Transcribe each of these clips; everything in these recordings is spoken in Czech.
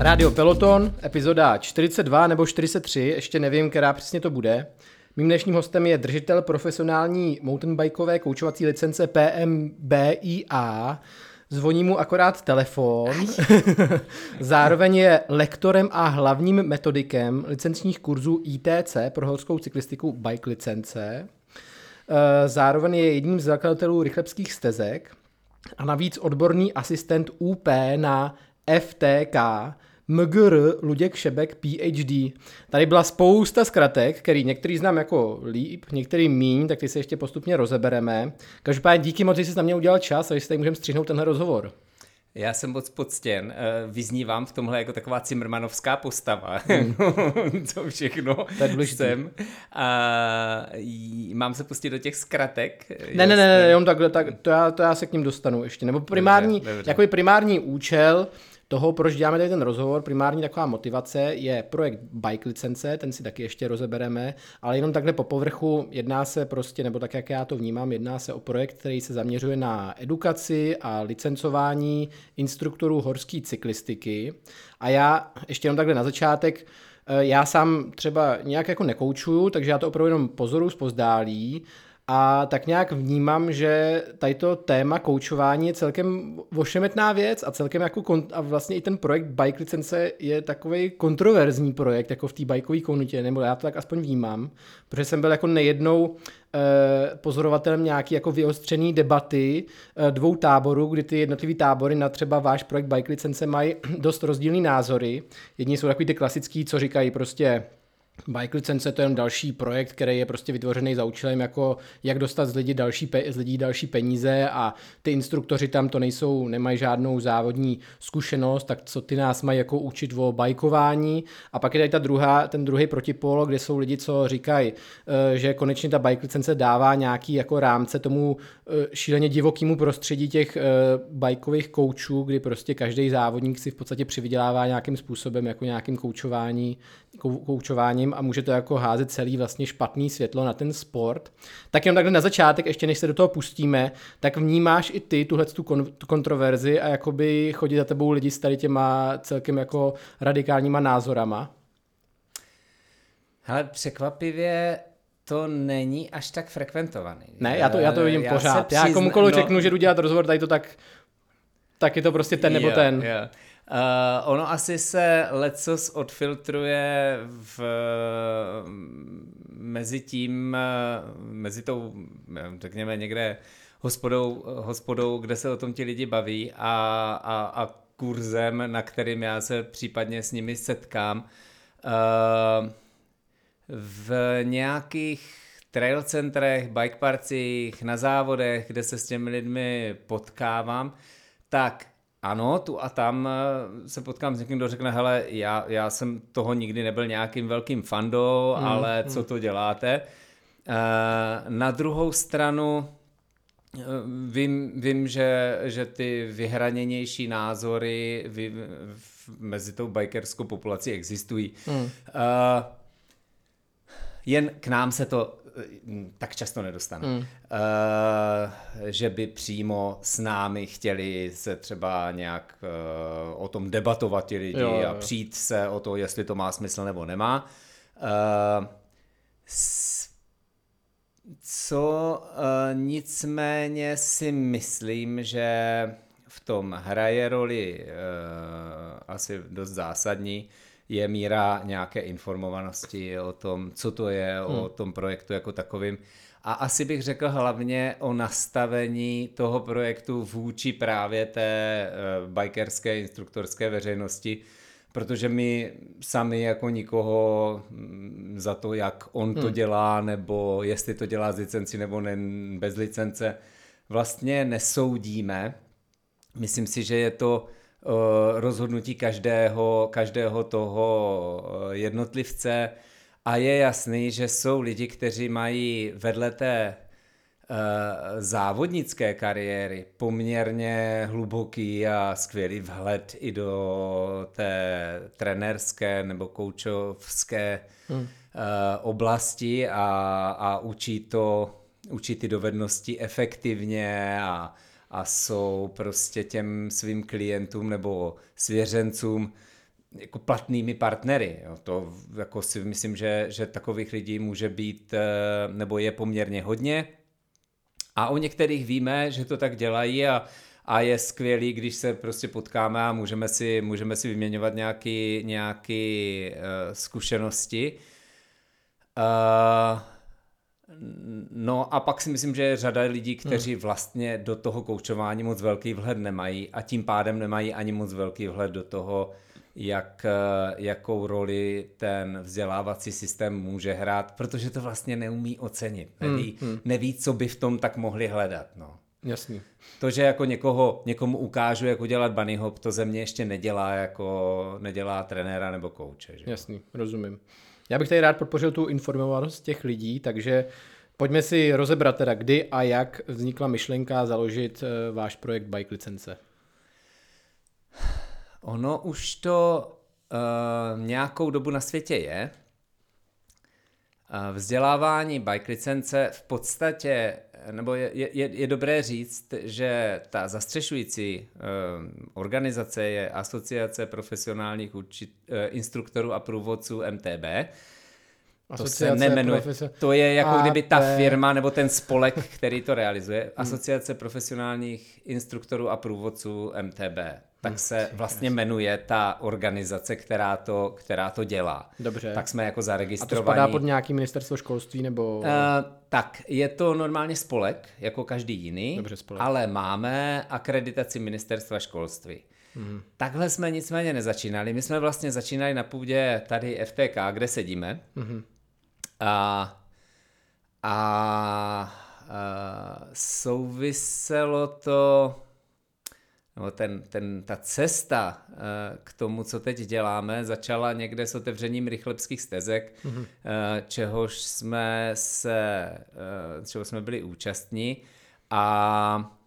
Rádio Peloton, epizoda 42 nebo 43, ještě nevím, která přesně to bude. Mým dnešním hostem je držitel profesionální mountainbikeové koučovací licence PMBIA. Zvoní mu akorát telefon. Zároveň je lektorem a hlavním metodikem licenčních kurzů ITC pro horskou cyklistiku bike licence. Eh, zároveň je jedním z zakladatelů rychlebských stezek a navíc odborný asistent UP na FTK, MGR Luděk Šebek PhD. Tady byla spousta zkratek, který některý znám jako líp, některý míň, tak ty se ještě postupně rozebereme. Každopádně díky moc, že jsi na mě udělal čas a že si tady můžeme střihnout tenhle rozhovor. Já jsem moc poctěn. Eh, vyznívám v tomhle jako taková cimrmanovská postava. Hmm. Co všechno to jsem. A mám se pustit do těch zkratek? Ne, ne, ne, ne, jenom takhle, tak, to, já, to já se k ním dostanu ještě. Nebo primární, dobře, dobře. jako primární účel toho, proč děláme tady ten rozhovor, primární taková motivace je projekt Bike licence, ten si taky ještě rozebereme, ale jenom takhle po povrchu jedná se prostě, nebo tak, jak já to vnímám, jedná se o projekt, který se zaměřuje na edukaci a licencování instruktorů horské cyklistiky. A já ještě jenom takhle na začátek, eh, já sám třeba nějak jako nekoučuju, takže já to opravdu jenom pozoru zpozdálí a tak nějak vnímám, že tady to téma koučování je celkem ošemetná věc a celkem jako kon- a vlastně i ten projekt Bike licence je takový kontroverzní projekt jako v té bajkové komunitě, nebo já to tak aspoň vnímám, protože jsem byl jako nejednou eh, pozorovatelem nějaký jako vyostřený debaty eh, dvou táborů, kdy ty jednotlivý tábory na třeba váš projekt Bike licence mají dost rozdílný názory. Jedni jsou takový ty klasický, co říkají prostě Bike licence to je jen další projekt, který je prostě vytvořený za účelem, jako jak dostat z lidí další, pe- z lidí další peníze a ty instruktoři tam to nejsou, nemají žádnou závodní zkušenost, tak co ty nás mají jako učit o bajkování. A pak je tady ta druhá, ten druhý protipol, kde jsou lidi, co říkají, eh, že konečně ta bike licence dává nějaký jako rámce tomu eh, šíleně divokému prostředí těch eh, bajkových koučů, kdy prostě každý závodník si v podstatě přivydělává nějakým způsobem, jako nějakým koučování, koučováním a může to jako házet celý vlastně špatný světlo na ten sport. Tak jenom takhle na začátek, ještě než se do toho pustíme, tak vnímáš i ty tuhle tu, kon, tu kontroverzi a jakoby chodí za tebou lidi s tady těma celkem jako radikálníma názorama? Ale překvapivě to není až tak frekventovaný. Ne, já to, já to vidím já pořád. Přizna... Já komukoliv no... řeknu, že jdu dělat rozhovor, tady to tak, tak je to prostě ten nebo ten. Yeah. Uh, ono asi se lecos odfiltruje v, mezi tím, mezi tou, řekněme někde hospodou, hospodou, kde se o tom ti lidi baví a, a, a kurzem, na kterým já se případně s nimi setkám. Uh, v nějakých trail centrech, bike parcích, na závodech, kde se s těmi lidmi potkávám, tak ano, tu a tam eh, se potkám s někým, kdo řekne, hele, já, já jsem toho nikdy nebyl nějakým velkým fandou, hmm, ale hmm. co to děláte? Eh, na druhou stranu eh, vím, vím že, že ty vyhraněnější názory vy, mezi tou bikerskou populací existují. Hmm. Jen k nám se to tak často nedostane. Mm. Uh, že by přímo s námi chtěli se třeba nějak uh, o tom debatovat ti lidi jo, jo. a přijít se o to, jestli to má smysl nebo nemá. Uh, s, co uh, nicméně si myslím, že v tom hraje roli uh, asi dost zásadní, je míra nějaké informovanosti o tom, co to je, hmm. o tom projektu jako takovým. A asi bych řekl hlavně o nastavení toho projektu vůči právě té uh, bikerské instruktorské veřejnosti, protože my sami jako nikoho mm, za to, jak on to hmm. dělá, nebo jestli to dělá z licenci nebo ne, bez licence, vlastně nesoudíme. Myslím si, že je to Eh, rozhodnutí každého, každého toho eh, jednotlivce a je jasný, že jsou lidi, kteří mají vedle té eh, závodnické kariéry poměrně hluboký a skvělý vhled i do té trenerské nebo koučovské hmm. oblasti a, a učí to, učí ty dovednosti efektivně a a jsou prostě těm svým klientům nebo svěřencům jako platnými partnery. Jo. To jako si myslím, že, že takových lidí může být, eh, nebo je poměrně hodně. A o některých víme, že to tak dělají a, a je skvělý, když se prostě potkáme a můžeme si, můžeme si vyměňovat nějaké nějaký, uh, zkušenosti. Uh, No a pak si myslím, že je řada lidí, kteří hmm. vlastně do toho koučování moc velký vhled nemají a tím pádem nemají ani moc velký vhled do toho, jak, eh, jakou roli ten vzdělávací systém může hrát, protože to vlastně neumí ocenit. Neví, hmm. hmm. neví co by v tom tak mohli hledat. No. Jasný. To, že jako někoho, někomu ukážu, jak udělat bunny hop, to ze mě ještě nedělá jako nedělá trenéra nebo kouče. Že? Jasný, rozumím. Já bych tady rád podpořil tu informovanost těch lidí, takže pojďme si rozebrat teda, kdy a jak vznikla myšlenka založit eh, váš projekt Bike Licence. Ono už to uh, nějakou dobu na světě je. Uh, vzdělávání bike licence v podstatě, nebo je, je, je dobré říct, že ta zastřešující uh, organizace je Asociace profesionálních učit, instruktorů a průvodců MTB, to se nemenuje. Profesor... To je jako A kdyby ta firma nebo ten spolek, který to realizuje, hmm. Asociace profesionálních instruktorů a průvodců MTB. Tak hmm. se vlastně jmenuje ta organizace, která to, která to dělá. Dobře. Tak jsme jako zaregistrovaní. A to spadá pod nějaký ministerstvo školství nebo... Uh, tak, je to normálně spolek, jako každý jiný, Dobře, spolek. ale máme akreditaci ministerstva školství. Hmm. Takhle jsme nicméně nezačínali. My jsme vlastně začínali na půdě tady FTK, kde sedíme. Hmm. A, a, a souviselo to, nebo ten, ten, ta cesta k tomu, co teď děláme, začala někde s otevřením rychlebských stezek, mm-hmm. čehož jsme se, čeho jsme byli účastní a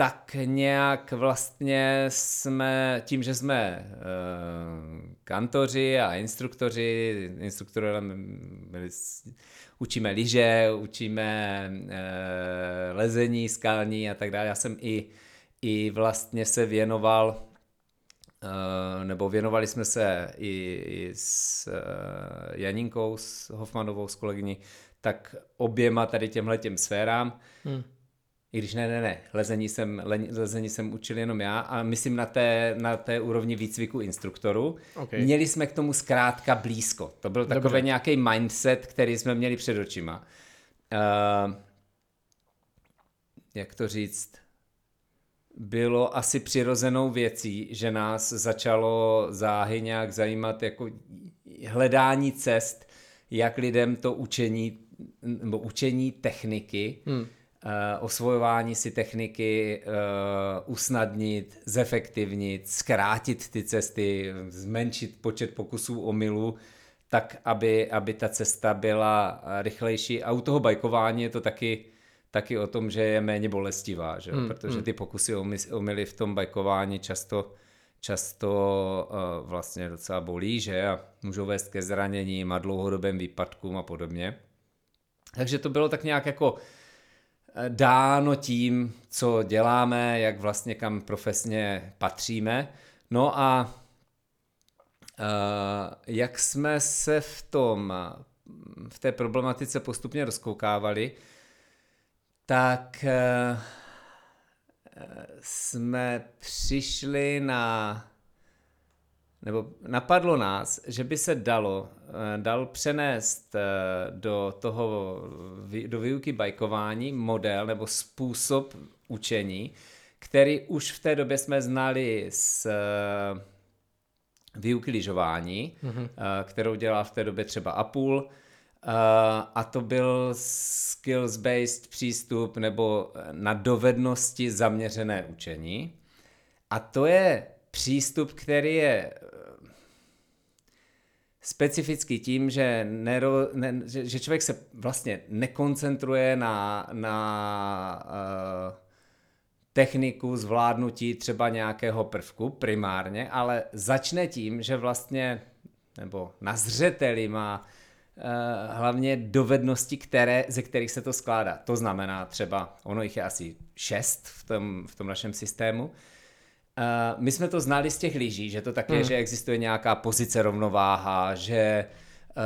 tak nějak vlastně jsme, tím, že jsme uh, kantoři a instruktoři, instruktorem učíme lyže, učíme uh, lezení skalní a tak dále. Já jsem i, i vlastně se věnoval Uh, nebo věnovali jsme se i, i s uh, Janinkou, s Hofmanovou, s kolegyní, tak oběma tady těmhle těm sférám. Hmm. I když ne, ne, ne, lezení jsem, le, lezení jsem učil jenom já a myslím na té, na té úrovni výcviku instruktorů. Okay. Měli jsme k tomu zkrátka blízko. To byl takový nějaký mindset, který jsme měli před očima. Uh, jak to říct? Bylo asi přirozenou věcí, že nás začalo záhy nějak zajímat jako hledání cest, jak lidem to učení, nebo učení techniky hmm osvojování si techniky uh, usnadnit, zefektivnit, zkrátit ty cesty, zmenšit počet pokusů o milu, tak aby, aby ta cesta byla rychlejší. A u toho bajkování je to taky, taky o tom, že je méně bolestivá, že? Hmm, protože hmm. ty pokusy o mily v tom bajkování často často uh, vlastně docela bolí, že a můžou vést ke zraněním a dlouhodobým výpadkům a podobně. Takže to bylo tak nějak jako dáno tím, co děláme, jak vlastně kam profesně patříme. No a uh, jak jsme se v tom, v té problematice postupně rozkoukávali, tak uh, jsme přišli na nebo napadlo nás, že by se dalo, eh, dal přenést eh, do toho, do výuky bajkování model nebo způsob učení, který už v té době jsme znali z eh, výuky lyžování, mm-hmm. kterou dělal v té době třeba Apul, a to byl skills-based přístup nebo na dovednosti zaměřené učení. A to je přístup, který je specifický tím, že, nero, ne, že, že člověk se vlastně nekoncentruje na, na uh, techniku zvládnutí třeba nějakého prvku primárně, ale začne tím, že vlastně, nebo na zřeteli má uh, hlavně dovednosti, které, ze kterých se to skládá. To znamená třeba, ono jich je asi šest v tom, v tom našem systému, Uh, my jsme to znali z těch lyží, že to také, hmm. že existuje nějaká pozice rovnováha, že uh,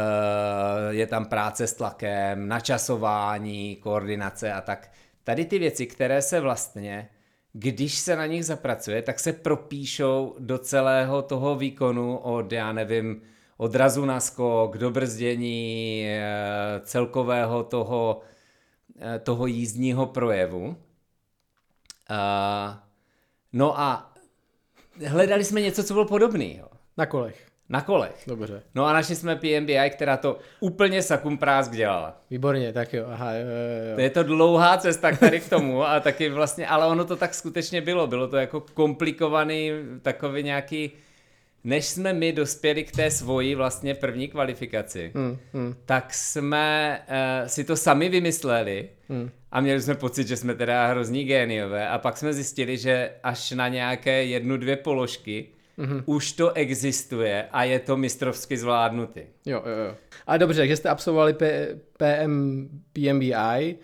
je tam práce s tlakem, načasování, koordinace a tak. Tady ty věci, které se vlastně, když se na nich zapracuje, tak se propíšou do celého toho výkonu od, já nevím, odrazu na skok, do brzdění, uh, celkového toho, toho jízdního projevu. Uh, no a hledali jsme něco, co bylo podobného. Na kolech. Na kolech. Dobře. No a našli jsme PMBI, která to úplně sakum prásk dělala. Výborně, tak jo, aha, jo, jo, jo. To je to dlouhá cesta tady k tomu a taky vlastně, ale ono to tak skutečně bylo. Bylo to jako komplikovaný, takový nějaký, než jsme my dospěli k té svoji vlastně první kvalifikaci, hmm, hmm. tak jsme uh, si to sami vymysleli hmm. a měli jsme pocit, že jsme teda hrozní géniové a pak jsme zjistili, že až na nějaké jednu, dvě položky mm-hmm. už to existuje a je to mistrovsky zvládnutý. Jo, jo, jo. A dobře, takže jste absolvovali P- PM, PMBI, eh,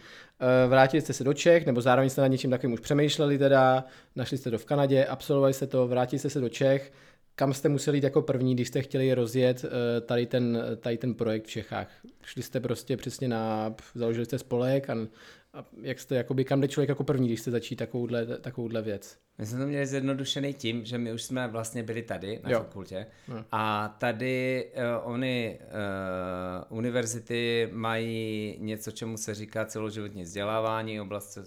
vrátili jste se do Čech, nebo zároveň jste na něčím takovým už přemýšleli teda, našli jste to v Kanadě, absolvovali jste to, vrátili jste se do Čech, kam jste museli jít jako první, když jste chtěli rozjet eh, tady ten, tady ten projekt v Čechách? Šli jste prostě přesně na, založili jste spolek a, a jak jste, jakoby, kam jde člověk jako první, když jste začít takovouhle, takovouhle věc? My jsme to měli zjednodušený tím, že my už jsme vlastně byli tady na jo. fakultě no. a tady uh, oni uh, univerzity mají něco, čemu se říká celoživotní vzdělávání, oblast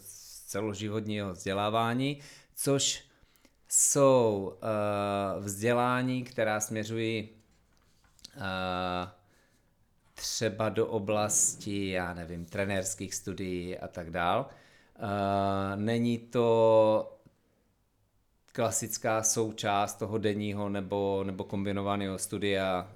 celoživotního vzdělávání, což jsou uh, vzdělání, která směřují uh, třeba do oblasti, já nevím, trenérských studií a tak dál. Uh, není to klasická součást toho denního nebo, nebo kombinovaného studia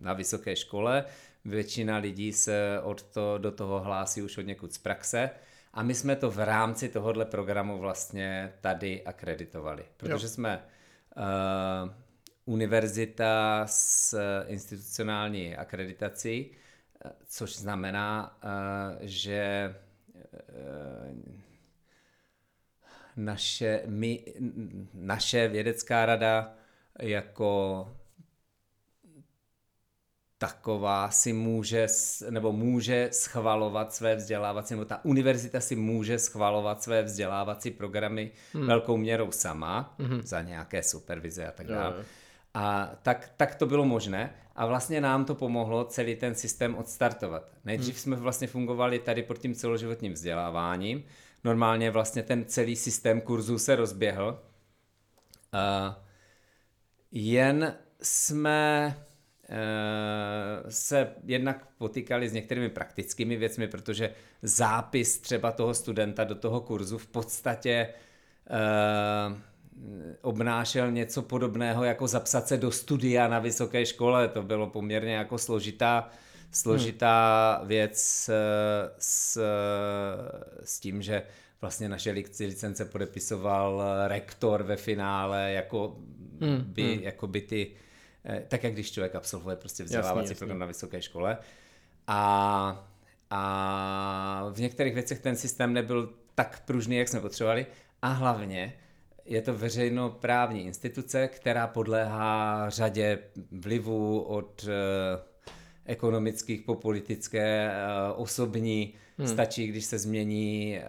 na vysoké škole. Většina lidí se od to, do toho hlásí už od někud z praxe. A my jsme to v rámci tohohle programu vlastně tady akreditovali, protože jo. jsme uh, univerzita s institucionální akreditací, což znamená, uh, že uh, naše, my, naše vědecká rada jako taková si může, nebo může schvalovat své vzdělávací, nebo ta univerzita si může schvalovat své vzdělávací programy hmm. velkou měrou sama, hmm. za nějaké supervize a tak dále. A tak, tak to bylo možné a vlastně nám to pomohlo celý ten systém odstartovat. Nejdřív hmm. jsme vlastně fungovali tady pod tím celoživotním vzděláváním, normálně vlastně ten celý systém kurzů se rozběhl. Uh, jen jsme se jednak potýkali s některými praktickými věcmi, protože zápis třeba toho studenta do toho kurzu v podstatě uh, obnášel něco podobného jako zapsat se do studia na vysoké škole. To bylo poměrně jako složitá složitá hmm. věc eh, s, s tím, že vlastně naše licence podepisoval rektor ve finále, jako hmm. by, hmm. jako by ty, eh, tak jak když člověk absolvuje prostě vzdělávací jasný, program jasný. na vysoké škole. A, a v některých věcech ten systém nebyl tak pružný, jak jsme potřebovali. A hlavně je to veřejnoprávní instituce, která podléhá řadě vlivů od uh, ekonomických po politické, uh, osobní. Hmm. Stačí, když se změní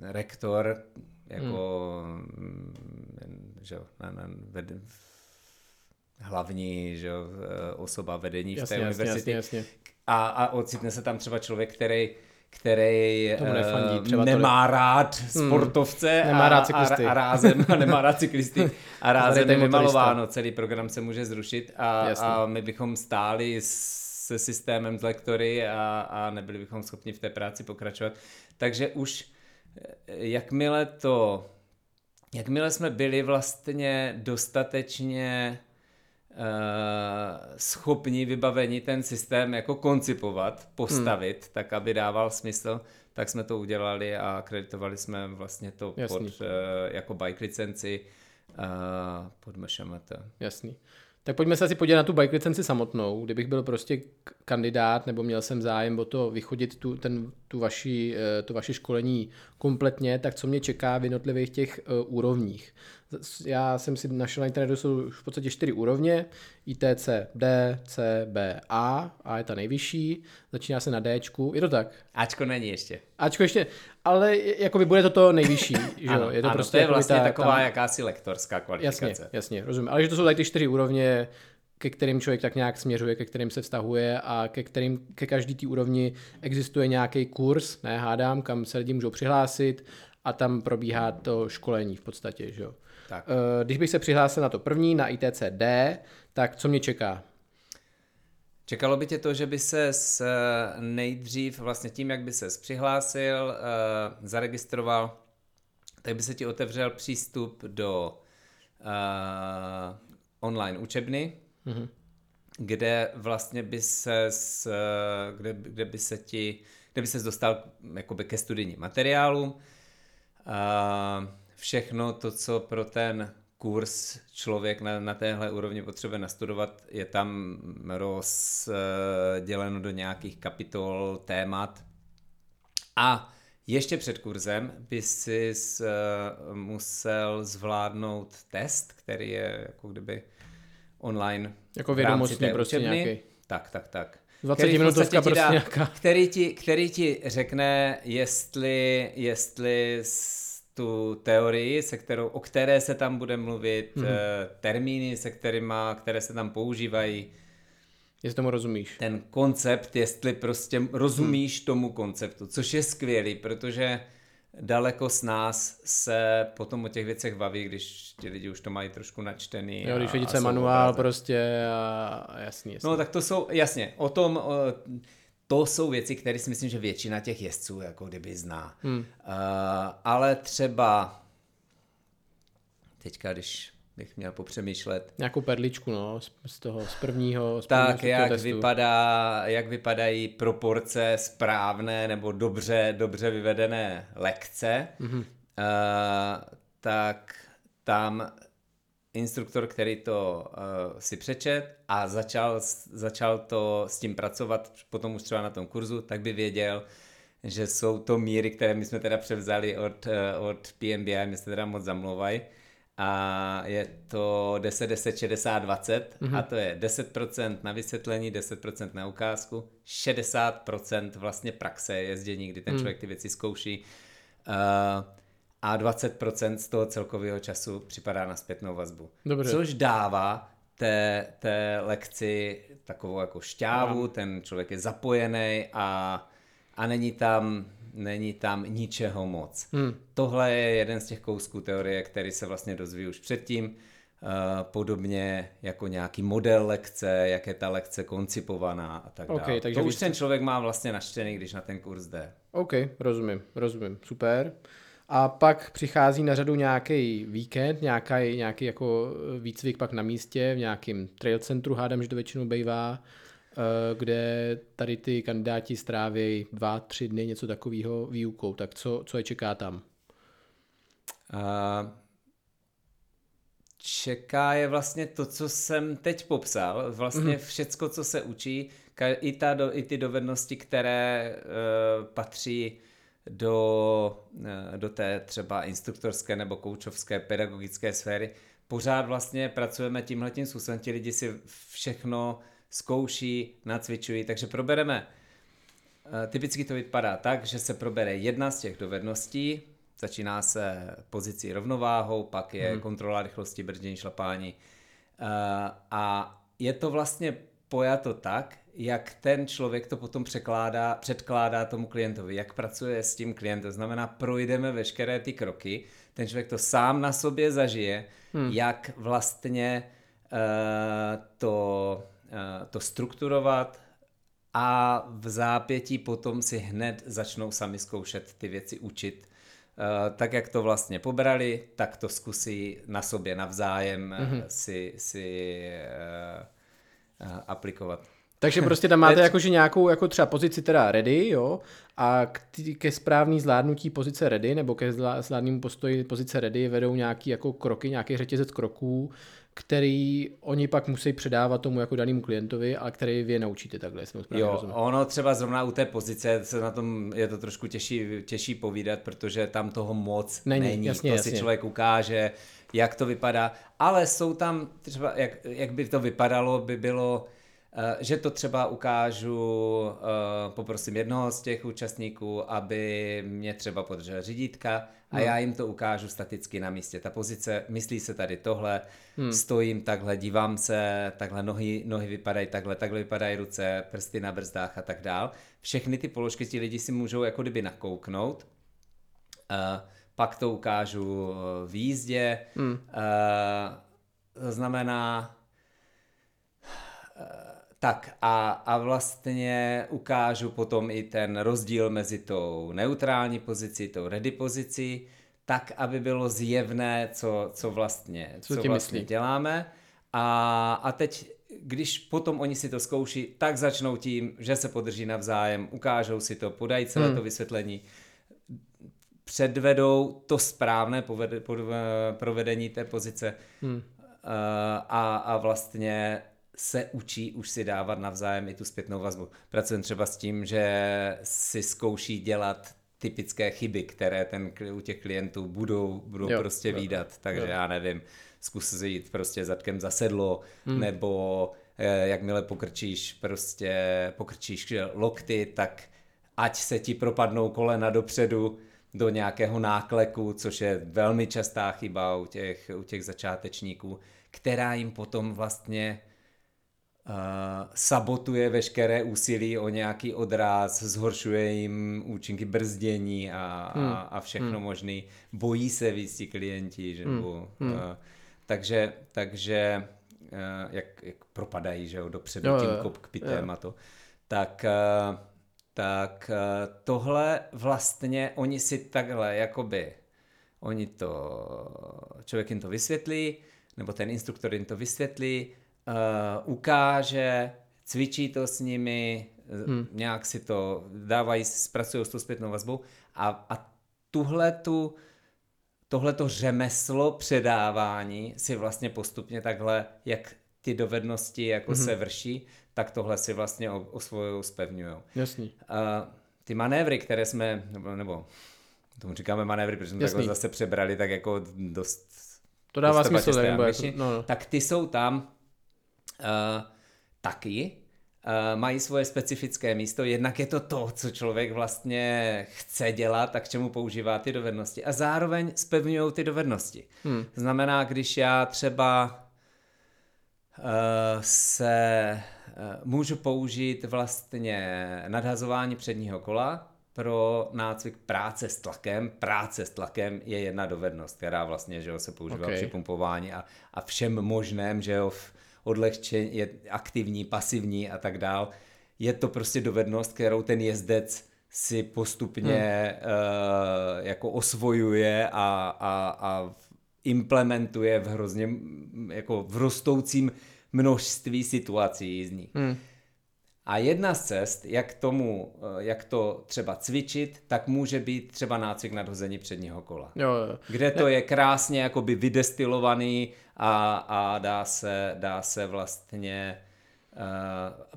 rektor jako hmm. že, na, na, hlavní že, osoba vedení jasně, v té jasně, univerzitě. Jasně, jasně. A, a ocitne se tam třeba člověk, který který nefandí, uh, nemá to... rád hmm. sportovce hmm. nemá rád cyklisty. A, a, rázem, a nemá rád cyklisty a rázem je vymalováno, celý program se může zrušit a, a my bychom stáli se systémem z lektory a, a nebyli bychom schopni v té práci pokračovat. Takže už eh, jakmile to, jakmile jsme byli vlastně dostatečně schopni, vybavení ten systém jako koncipovat, postavit, hmm. tak aby dával smysl, tak jsme to udělali a akreditovali jsme vlastně to Jasný. pod, uh, jako bike licenci uh, pod MŠMT. Jasný. Tak pojďme se asi podívat na tu bike licenci samotnou. Kdybych byl prostě kandidát nebo měl jsem zájem o to vychodit tu, ten, tu vaši, to vaše školení kompletně, tak co mě čeká v jednotlivých těch úrovních. Já jsem si našel na internetu, jsou v podstatě čtyři úrovně, ITC D, C, B, A, A je ta nejvyšší, začíná se na D, je to tak? Ačko není ještě. Ačko ještě, ale jakoby bude to to nejvyšší, že ano, je to ano, prostě to je vlastně ta, taková tam... jakási lektorská kvalifikace. Jasně, jasně, rozumím. Ale že to jsou tady ty čtyři úrovně, ke kterým člověk tak nějak směřuje, ke kterým se vztahuje a ke kterým, ke každý té úrovni existuje nějaký kurz, ne hádám, kam se lidi můžou přihlásit a tam probíhá to školení v podstatě, že jo. Tak. Eh, když bych se přihlásil na to první, na ITC D, tak co mě čeká? Čekalo by tě to, že by se s nejdřív vlastně tím, jak by se přihlásil, eh, zaregistroval, tak by se ti otevřel přístup do uh, online učebny, mm-hmm. kde vlastně by se, kde, kde by se ti, kde by se dostal jakoby ke studijním materiálům. Uh, všechno to, co pro ten kurz člověk na, na téhle úrovni potřebuje nastudovat, je tam rozděleno do nějakých kapitol, témat. A ještě před kurzem by si musel zvládnout test, který je jako kdyby online. Jako vědomostný prostě učebny. nějaký. Tak, tak, tak. 20 minutovka prostě dá, nějaká. Který ti, který ti řekne, jestli, jestli tu teorii, se kterou, o které se tam bude mluvit, mm-hmm. termíny, se kterými, které se tam používají. Jestli tomu rozumíš. Ten koncept, jestli prostě rozumíš hmm. tomu konceptu, což je skvělý, protože daleko z nás se potom o těch věcech baví, když ti lidi už to mají trošku načtený. Jo, když vidíte manuál obraze. prostě a jasný, jasný. No tak to jsou, jasně, o tom, o, to jsou věci, které si myslím, že většina těch jezdců jako kdyby zná. Hmm. Uh, ale třeba teďka, když bych měl popřemýšlet. Nějakou perličku, no, z, z toho, z prvního, z Tak, jak, testu. vypadá, jak vypadají proporce správné nebo dobře, dobře vyvedené lekce, mm-hmm. uh, tak tam instruktor, který to uh, si přečet a začal, začal to s tím pracovat potom už třeba na tom kurzu, tak by věděl, že jsou to míry, které my jsme teda převzali od, uh, od PMBI, my se teda moc zamlouvají. A je to 10, 10, 60, 20 mm-hmm. a to je 10% na vysvětlení, 10% na ukázku, 60% vlastně praxe jezdění, kdy ten mm. člověk ty věci zkouší. Uh, a 20% z toho celkového času připadá na zpětnou vazbu. Dobře. Což dává té, té lekci takovou jako šťávu, ten člověk je zapojený a, a není tam není tam ničeho moc. Hmm. Tohle je jeden z těch kousků teorie, který se vlastně dozví už předtím, uh, podobně jako nějaký model lekce, jak je ta lekce koncipovaná a tak okay, dále. Takže to už ten člověk má vlastně naštěný, když na ten kurz jde. OK, rozumím, rozumím, super. A pak přichází na řadu nějaký víkend, nějaký, nějaký jako výcvik pak na místě, v nějakém trail centru, hádám, že to většinou bývá, eh, kde tady ty kandidáti stráví dva, tři dny, něco takového výukou. Tak co, co je čeká tam? Uh, čeká je vlastně to, co jsem teď popsal. Vlastně mm. všecko, co se učí, i, ta, i ty dovednosti, které uh, patří do, eh, do té třeba instruktorské nebo koučovské pedagogické sféry, pořád vlastně pracujeme tímhletím způsobem, ti lidi si všechno zkouší, nacvičují, takže probereme. Eh, typicky to vypadá tak, že se probere jedna z těch dovedností, začíná se pozicí rovnováhou, pak je hmm. kontrola rychlosti, brzdění, šlapání eh, a je to vlastně pojato tak, jak ten člověk to potom překládá, předkládá tomu klientovi, jak pracuje s tím klientem. To znamená, projdeme veškeré ty kroky, ten člověk to sám na sobě zažije, hmm. jak vlastně uh, to, uh, to strukturovat a v zápětí potom si hned začnou sami zkoušet ty věci učit. Uh, tak jak to vlastně pobrali, tak to zkusí na sobě navzájem mm-hmm. si, si uh, aplikovat. Takže prostě tam máte jakože nějakou jako třeba pozici teda ready, jo, a k ke správný zvládnutí pozice ready nebo ke zvládnému postoji pozice ready vedou nějaký jako kroky, nějaký řetězec kroků, který oni pak musí předávat tomu jako danému klientovi, a který vy je naučíte takhle. Jsem jo, rozuměl. ono třeba zrovna u té pozice se na tom je to trošku těžší, těžší povídat, protože tam toho moc není. není. Jasně, to jasně. si člověk ukáže, jak to vypadá, ale jsou tam třeba, jak, jak by to vypadalo, by bylo Eh, že to třeba ukážu, eh, poprosím jednoho z těch účastníků, aby mě třeba podržel řídítka a hmm. já jim to ukážu staticky na místě. Ta pozice, myslí se tady tohle, hmm. stojím takhle, dívám se, takhle nohy, nohy vypadají takhle, takhle vypadají ruce, prsty na brzdách a tak dál. Všechny ty položky ti lidi si můžou jako kdyby nakouknout. Uh, pak to ukážu v jízdě. Hmm. Uh, to znamená, tak a, a vlastně ukážu potom i ten rozdíl mezi tou neutrální pozicí, tou ready pozicí, tak, aby bylo zjevné, co, co vlastně, co, co vlastně myslí? děláme. A, a teď, když potom oni si to zkouší, tak začnou tím, že se podrží navzájem, ukážou si to, podají celé hmm. to vysvětlení, předvedou to správné povede, pod, provedení té pozice hmm. a, a vlastně se učí už si dávat navzájem i tu zpětnou vazbu. Pracujeme třeba s tím, že si zkouší dělat typické chyby, které ten, u těch klientů budou, budou jo, prostě jo, výdat. Takže jo. já nevím, zkus jít prostě zadkem za sedlo, hmm. nebo eh, jakmile pokrčíš prostě pokrčíš lokty, tak ať se ti propadnou kolena dopředu do nějakého nákleku, což je velmi častá chyba u těch, u těch začátečníků, která jim potom vlastně Uh, sabotuje veškeré úsilí o nějaký odraz, zhoršuje jim účinky brzdění a, hmm. a, a všechno hmm. možný. Bojí se víc ti klienti, že hmm. uh, takže, takže uh, jak, jak propadají, že jo, dopředu jo, tím kokpitem a to. Tak, uh, tak uh, tohle vlastně oni si takhle jakoby, oni to, člověk jim to vysvětlí, nebo ten instruktor jim to vysvětlí, uh, ukáže, cvičí to s nimi, hmm. nějak si to dávají, zpracují s tou zpětnou vazbou a, a tuhle tu tohleto řemeslo předávání si vlastně postupně takhle, jak ty dovednosti jako mm-hmm. se vrší, tak tohle si vlastně osvojují, spevňují. Jasný. Uh, ty manévry, které jsme, nebo, nebo tomu říkáme manévry, protože jsme Jasný. takhle zase přebrali tak jako dost to dává smysl, jako, no, no. tak ty jsou tam uh, taky uh, mají svoje specifické místo. Jednak je to to, co člověk vlastně chce dělat a k čemu používá ty dovednosti. A zároveň spevňují ty dovednosti. Hmm. Znamená, když já třeba uh, se můžu použít vlastně nadhazování předního kola, pro nácvik práce s tlakem. Práce s tlakem je jedna dovednost, která vlastně že jo, se používá okay. při pumpování a, a všem možném, že jo, v, odlehčení, je aktivní, pasivní a tak dál. Je to prostě dovednost, kterou ten jezdec si postupně hmm. uh, jako osvojuje a, a, a implementuje v hrozně jako v rostoucím množství situací jízdních. Hmm. A jedna z cest, jak, tomu, eh, jak to třeba cvičit, tak může být třeba nácvik nadhození předního kola. Jo, jo. Kde to je krásně jakoby vydestilovaný a, a dá, se, dá se vlastně uh,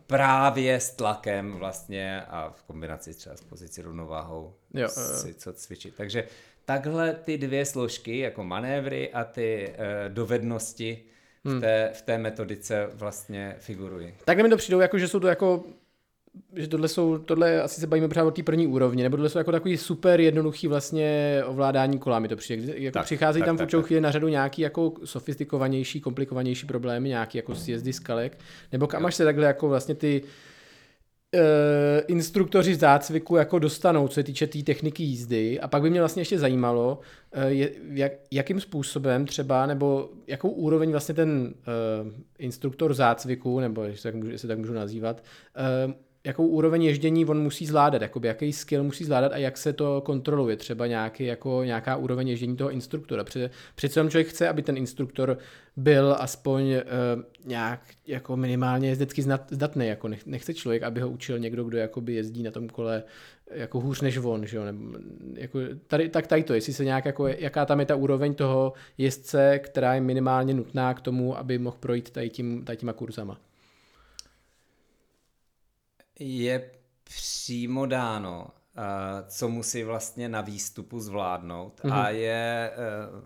právě s tlakem vlastně a v kombinaci třeba s pozicí rovnováhou jo, si co cvičit. Takže takhle ty dvě složky, jako manévry a ty uh, dovednosti, v hmm. té, v té metodice vlastně figurují. Takhle mi to přijdou, jako, že jsou to jako že tohle jsou, tohle asi se bavíme právě o té první úrovni, nebo tohle jsou jako takový super jednoduchý vlastně ovládání kola, mi to přijde. Jako tak, přicházejí tak, tam tak, v určitou chvíli na řadu nějaký jako sofistikovanější, komplikovanější problémy, nějaký jako sjezdy skalek, nebo kam až se takhle jako vlastně ty uh, instruktoři zácviku jako dostanou, co se týče té tý techniky jízdy. A pak by mě vlastně ještě zajímalo, je, jak, jakým způsobem třeba, nebo jakou úroveň vlastně ten uh, instruktor zácviku, nebo jestli tak můžu, jestli tak můžu nazývat, uh, jakou úroveň ježdění on musí zvládat, jakoby jaký skill musí zvládat a jak se to kontroluje, třeba nějaký, jako nějaká úroveň ježdění toho instruktora. Přece, přece člověk chce, aby ten instruktor byl aspoň uh, nějak jako minimálně jezdecky zdatný, jako nechce člověk, aby ho učil někdo, kdo jakoby jezdí na tom kole jako hůř než on, že jo? Nebo, jako tady, tak tady to, jestli se nějak jako, jaká tam je ta úroveň toho jezdce, která je minimálně nutná k tomu, aby mohl projít tady, tím, tady těma kurzama. Je přímo dáno, eh, co musí vlastně na výstupu zvládnout mm-hmm. a mhm. je uh,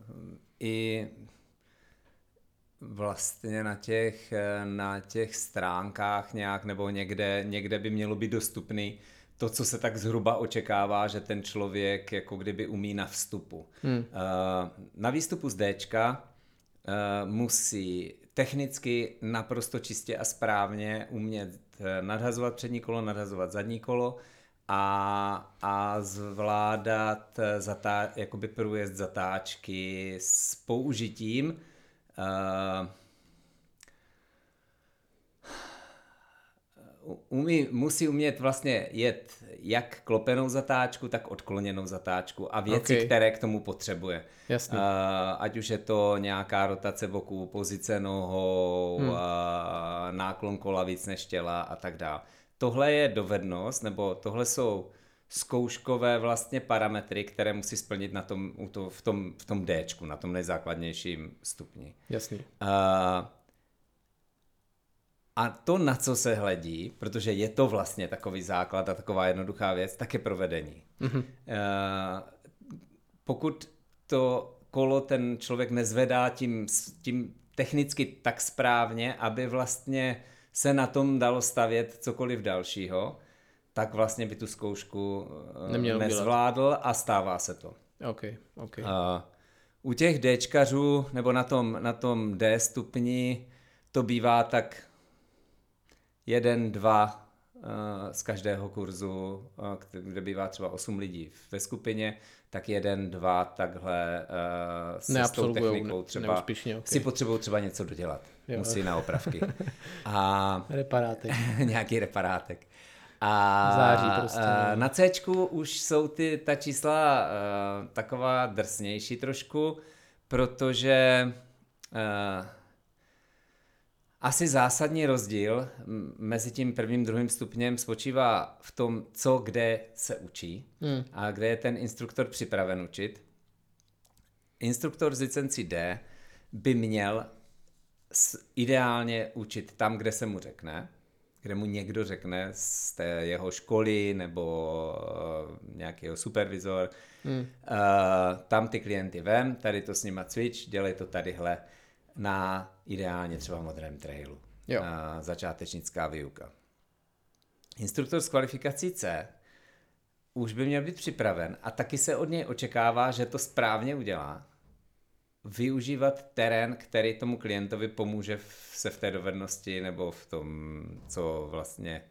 i vlastně na těch, eh, na těch stránkách nějak nebo někde, někde by mělo být dostupný to, co se tak zhruba očekává, že ten člověk jako kdyby umí na vstupu. Hmm. Na výstupu z Dčka musí technicky naprosto čistě a správně umět eh, nadhazovat přední kolo, nadhazovat zadní kolo a, a zvládat eh, zatá, jakoby průjezd zatáčky s použitím uh, umí, musí umět vlastně jet jak klopenou zatáčku, tak odkloněnou zatáčku a věci, okay. které k tomu potřebuje. Jasně. Uh, ať už je to nějaká rotace boku, pozice nohou, hmm. uh, náklon kola víc než těla a tak dále. Tohle je dovednost, nebo tohle jsou zkouškové vlastně parametry, které musí splnit na tom, v tom, v tom Dčku, na tom nejzákladnějším stupni. Jasný. Uh, a to, na co se hledí, protože je to vlastně takový základ a taková jednoduchá věc, tak je provedení. Mm-hmm. Uh, pokud to kolo ten člověk nezvedá tím, tím technicky tak správně, aby vlastně se na tom dalo stavět cokoliv dalšího, tak vlastně by tu zkoušku uh, Neměl nezvládl a stává se to. Okay, okay. Uh, u těch Dčkařů nebo na tom, na tom D stupni to bývá tak jeden, dva uh, z každého kurzu, uh, kde bývá třeba 8 lidí ve skupině, tak jeden, dva takhle uh, se s tou technikou třeba okay. si potřebují třeba něco dodělat. Jo. Musí na opravky. A reparátek. nějaký reparátek. A Září prostě. Na C už jsou ty, ta čísla taková drsnější trošku, protože asi zásadní rozdíl mezi tím prvním a druhým stupněm spočívá v tom, co kde se učí hmm. a kde je ten instruktor připraven učit. Instruktor z licenci D by měl ideálně učit tam, kde se mu řekne, kde mu někdo řekne z té jeho školy nebo uh, nějakého supervizor, hmm. uh, tam ty klienty vem, tady to s nima cvič, dělej to tadyhle na ideálně třeba modrém trailu. Jo. Na začátečnická výuka. Instruktor z kvalifikací C už by měl být připraven a taky se od něj očekává, že to správně udělá. Využívat terén, který tomu klientovi pomůže v, se v té dovednosti nebo v tom, co vlastně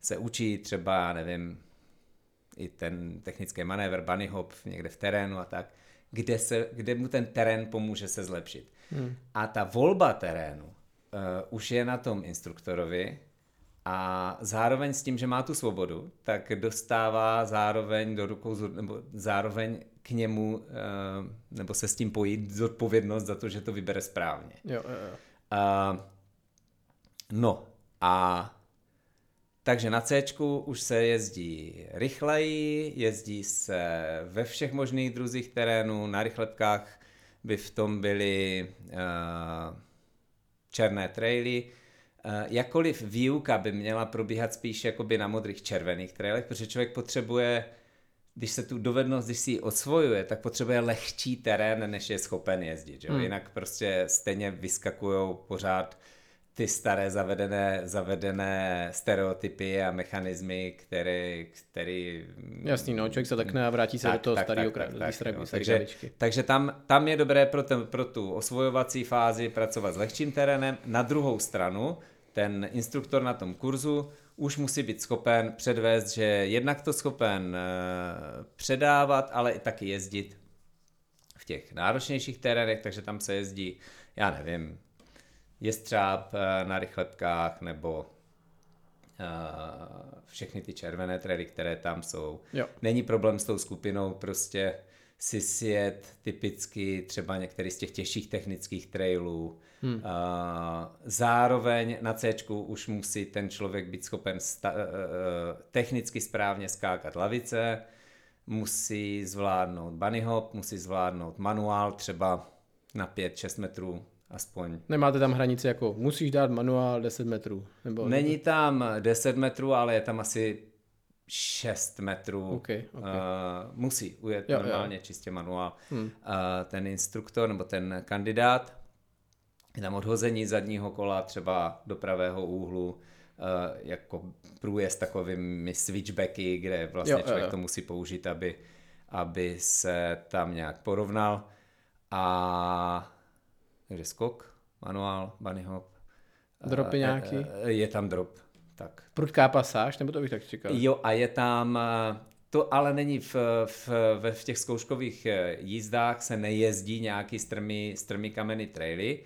se učí, třeba, nevím, i ten technický manévr, bunny hop někde v terénu a tak, kde, se, kde mu ten terén pomůže se zlepšit. Hmm. A ta volba terénu uh, už je na tom instruktorovi a zároveň s tím, že má tu svobodu, tak dostává zároveň do rukou, nebo zároveň k němu, uh, nebo se s tím pojít zodpovědnost za to, že to vybere správně. Jo, jo, jo. Uh, no a takže na C už se jezdí rychleji, jezdí se ve všech možných druzích terénů, na rychlepkách by v tom byly uh, černé traily. Uh, jakkoliv výuka by měla probíhat spíš jakoby na modrých červených trailech, protože člověk potřebuje, když se tu dovednost, když si ji osvojuje, tak potřebuje lehčí terén, než je schopen jezdit. Že? Hmm. Jinak prostě stejně vyskakují pořád ty staré zavedené, zavedené stereotypy a mechanismy, které... který Jasný, no, člověk se tak a vrátí se tak, do toho tak, starého tak, tak, tak, no. Takže, takže tam, tam je dobré pro, ten, pro tu osvojovací fázi pracovat s lehčím terénem. Na druhou stranu, ten instruktor na tom kurzu už musí být schopen předvést, že jednak to schopen uh, předávat, ale i taky jezdit v těch náročnějších terénech, takže tam se jezdí, já nevím, jestřáb eh, na rychletkách nebo všechny ty červené traily, které tam jsou. Jo. Není problém s tou skupinou prostě si sjet typicky třeba některý z těch těžších technických trailů. Hmm. Uh, zároveň na C už musí ten člověk být schopen sta- uh, technicky správně skákat lavice, musí zvládnout bunny hop, musí zvládnout manuál třeba na 5-6 metrů aspoň. Nemáte tam hranici jako musíš dát manuál 10 metrů? Nebo... Není tam 10 metrů, ale je tam asi 6 metrů. Okay, okay. Uh, musí ujet jo, normálně jo. čistě manuál. Hmm. Uh, ten instruktor nebo ten kandidát, je tam odhození zadního kola třeba do pravého úhlu, uh, jako průjezd takovými switchbacky, kde vlastně jo, člověk jo, jo. to musí použít, aby, aby se tam nějak porovnal. A takže skok, manuál, bunny hop. Dropy nějaký? Je tam drop, tak. Prudká pasáž, nebo to bych tak čekal? Jo, a je tam, to ale není v, v, v, těch zkouškových eh, jízdách se nejezdí nějaký strmý, strmý kameny traily,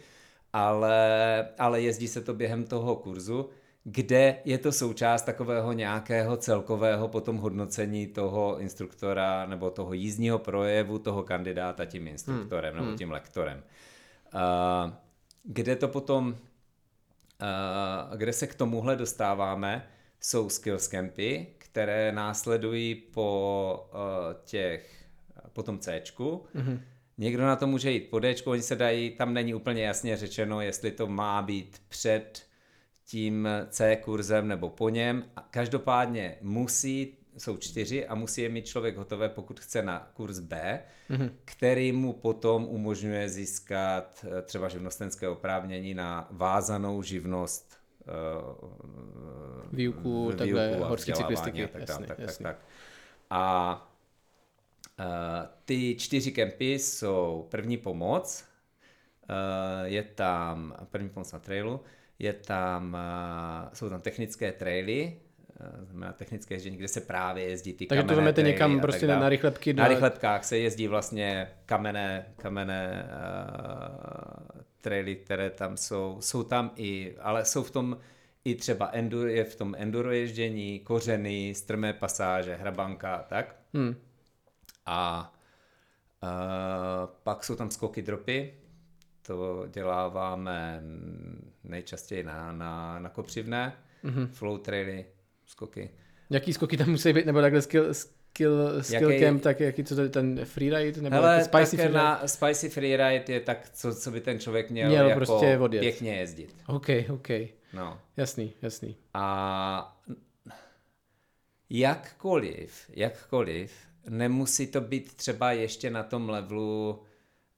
ale, ale jezdí se to během toho kurzu, kde je to součást takového nějakého celkového potom hodnocení toho instruktora nebo toho jízdního projevu toho kandidáta tím instruktorem hmm. nebo hmm. tím lektorem. Kde to potom, kde se k tomuhle dostáváme, jsou skills campy, které následují po uh, těch, po tom C. Mm-hmm. Někdo na to může jít po D, oni se dají, tam není úplně jasně řečeno, jestli to má být před tím C kurzem nebo po něm. Každopádně musí jsou čtyři a musí je mít člověk hotové, pokud chce na kurz B, mm-hmm. který mu potom umožňuje získat eh, třeba živnostenské oprávnění na vázanou živnost uh, výuku, takhle, horské cyklistiky. A tak, jasný, tak, jasný. tak, tak. A uh, ty čtyři kempy jsou první pomoc, uh, je tam první pomoc na trailu, je tam, uh, jsou tam technické traily, Eh, znamená technické ježdění, kde se právě jezdí ty Takže to vezmete někam prostě na rychlepky? Na rychlepkách se jezdí vlastně kamenné, kamenné uh, traily, které tam jsou. Jsou tam i, ale jsou v tom i třeba enduro, je v tom enduro ježdění, kořeny, strmé pasáže, hrabanka tak. Hmm. A uh, pak jsou tam skoky dropy, to děláváme nejčastěji na, na, na kopřivné, mm-hmm. flow traily, skoky. Jaký skoky tam musí být, nebo takhle skill, skill, skill jaký, camp, tak jaký co to je ten freeride? Nebo Hele, spicy freeride? Na spicy freeride je tak, co, co by ten člověk měl, měl jako prostě odjet. pěkně jezdit. OK, OK. No. Jasný, jasný. A jakkoliv, jakkoliv, nemusí to být třeba ještě na tom levelu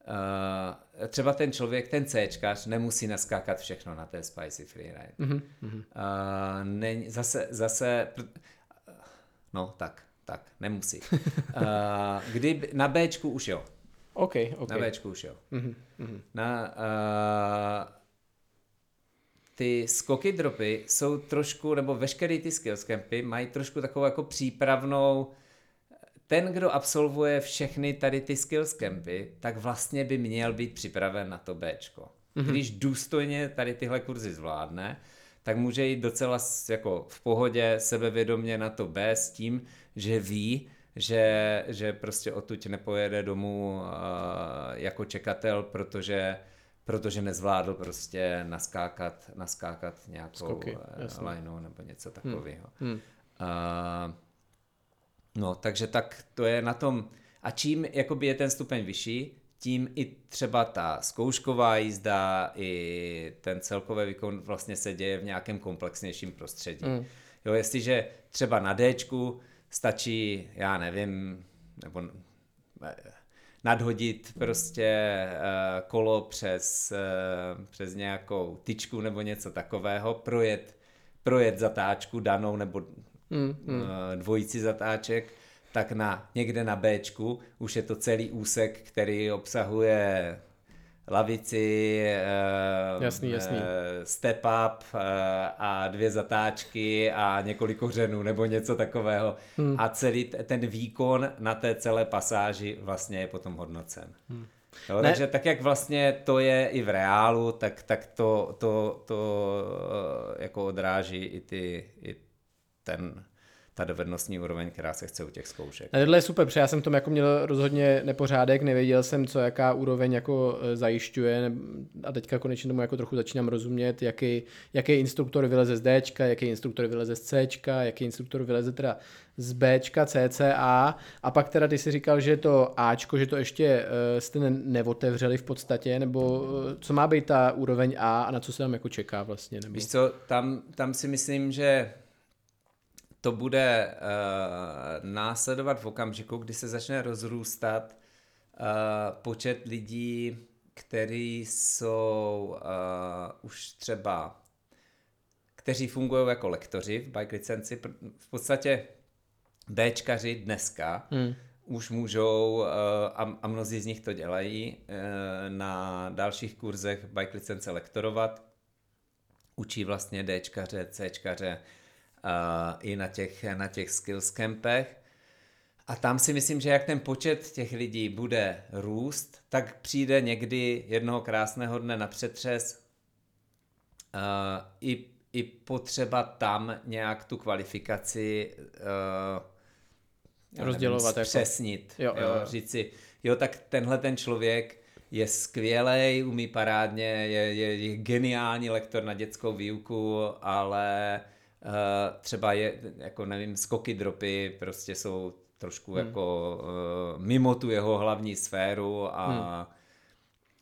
Uh, třeba ten člověk, ten Cčkař, nemusí naskákat všechno na té Spicy Freeride. Mm-hmm. Uh, ne, zase, zase, no tak, tak, nemusí. Uh, kdy, na Bčku už jo. OK, OK. Na Bčku už jo. Mm-hmm. Na, uh, ty skoky dropy jsou trošku, nebo veškeré ty skills campy mají trošku takovou jako přípravnou ten, kdo absolvuje všechny tady ty skills campy, tak vlastně by měl být připraven na to Bčko. Mm-hmm. Když důstojně tady tyhle kurzy zvládne, tak může jít docela jako v pohodě sebevědomě na to B s tím, že ví, že, že prostě odtud nepojede domů uh, jako čekatel, protože protože nezvládl prostě naskákat, naskákat nějakou Skoky, uh, nebo něco takového. Hmm. Hmm. Uh, No, takže tak to je na tom. A čím jakoby je ten stupeň vyšší, tím i třeba ta zkoušková jízda, i ten celkový výkon vlastně se děje v nějakém komplexnějším prostředí. Mm. Jo, jestliže třeba na D stačí, já nevím, nebo nadhodit prostě uh, kolo přes, uh, přes nějakou tyčku nebo něco takového, projet, projet zatáčku danou nebo mm, mm. dvojici zatáček, tak na někde na B už je to celý úsek, který obsahuje lavici, jasný, jasný. step up a dvě zatáčky a několik kořenů nebo něco takového. Hmm. A celý ten výkon na té celé pasáži vlastně je potom hodnocen. Hmm. Jo, takže tak, jak vlastně to je i v reálu, tak, tak to, to, to eh, jako odráží i, ty, i ten ta dovednostní úroveň, která se chce u těch zkoušek. A tohle je super, protože já jsem tom jako měl rozhodně nepořádek, nevěděl jsem, co jaká úroveň jako e, zajišťuje a teďka konečně tomu jako trochu začínám rozumět, jaký, jaký instruktor vyleze z D, jaký instruktor vyleze z C, jaký instruktor vyleze teda z B, CCA a pak teda ty si říkal, že to Ačko, že to ještě uh, jste neotevřeli v podstatě, nebo uh, co má být ta úroveň A a na co se tam jako čeká vlastně? Nebo... Víš co, tam, tam si myslím, že to bude uh, následovat v okamžiku, kdy se začne rozrůstat uh, počet lidí, kteří jsou uh, už třeba, kteří fungují jako lektoři v bike licenci. V podstatě Bčkaři dneska hmm. už můžou, uh, a, a mnozí z nich to dělají, uh, na dalších kurzech bike licence lektorovat. Učí vlastně Dčkaře, Cčkaře, i na těch, na těch skills campech. A tam si myslím, že jak ten počet těch lidí bude růst, tak přijde někdy jednoho krásného dne na přetřes uh, i, i potřeba tam nějak tu kvalifikaci uh, rozdělovat, nevím, zpřesnit. Jako. Jo, jo, jo. Říct si, jo, tak tenhle ten člověk je skvělý, umí parádně, je, je, je geniální lektor na dětskou výuku, ale Uh, třeba je, jako nevím, skoky dropy prostě jsou trošku hmm. jako uh, mimo tu jeho hlavní sféru a, hmm.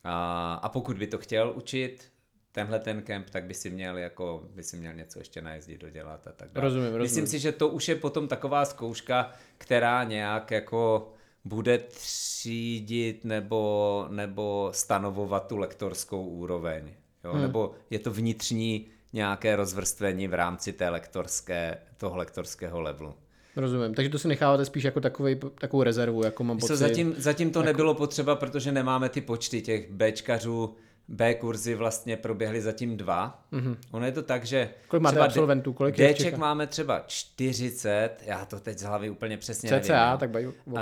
a, a pokud by to chtěl učit, tenhle ten kemp, tak by si měl jako, by si měl něco ještě najezdit, dodělat a tak dále. Rozumím, rozumím. Myslím si, že to už je potom taková zkouška, která nějak jako bude třídit nebo, nebo stanovovat tu lektorskou úroveň. Jo? Hmm. Nebo je to vnitřní nějaké rozvrstvení v rámci té lektorské, toho lektorského levelu. Rozumím, takže to si necháváte spíš jako takový, takovou rezervu, jako mám pocit. Zatím, zatím to jako... nebylo potřeba, protože nemáme ty počty těch Bčkařů, B kurzy vlastně proběhly zatím dva. Mm-hmm. Ono je to tak, že kolik máte absolventů? Kolik Dček máme třeba 40, já to teď z hlavy úplně přesně CCA, nevím. No. tak bajú. Uh,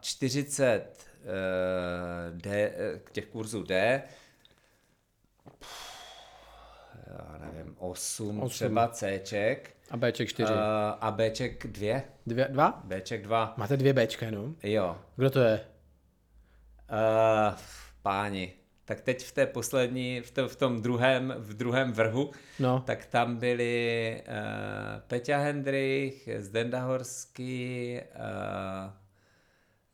40 uh, D, těch kurzů D, já nevím, 8, 8. třeba Cček. A Bček 4. Uh, a Bček 2. Dvě, dva? Bček 2. Máte dvě Bčka no? Jo. Kdo to je? Uh, páni. Tak teď v té poslední, v, to, v tom druhém, v druhém vrhu, no. tak tam byli uh, Peťa Hendrich, Zdenda Horský, uh,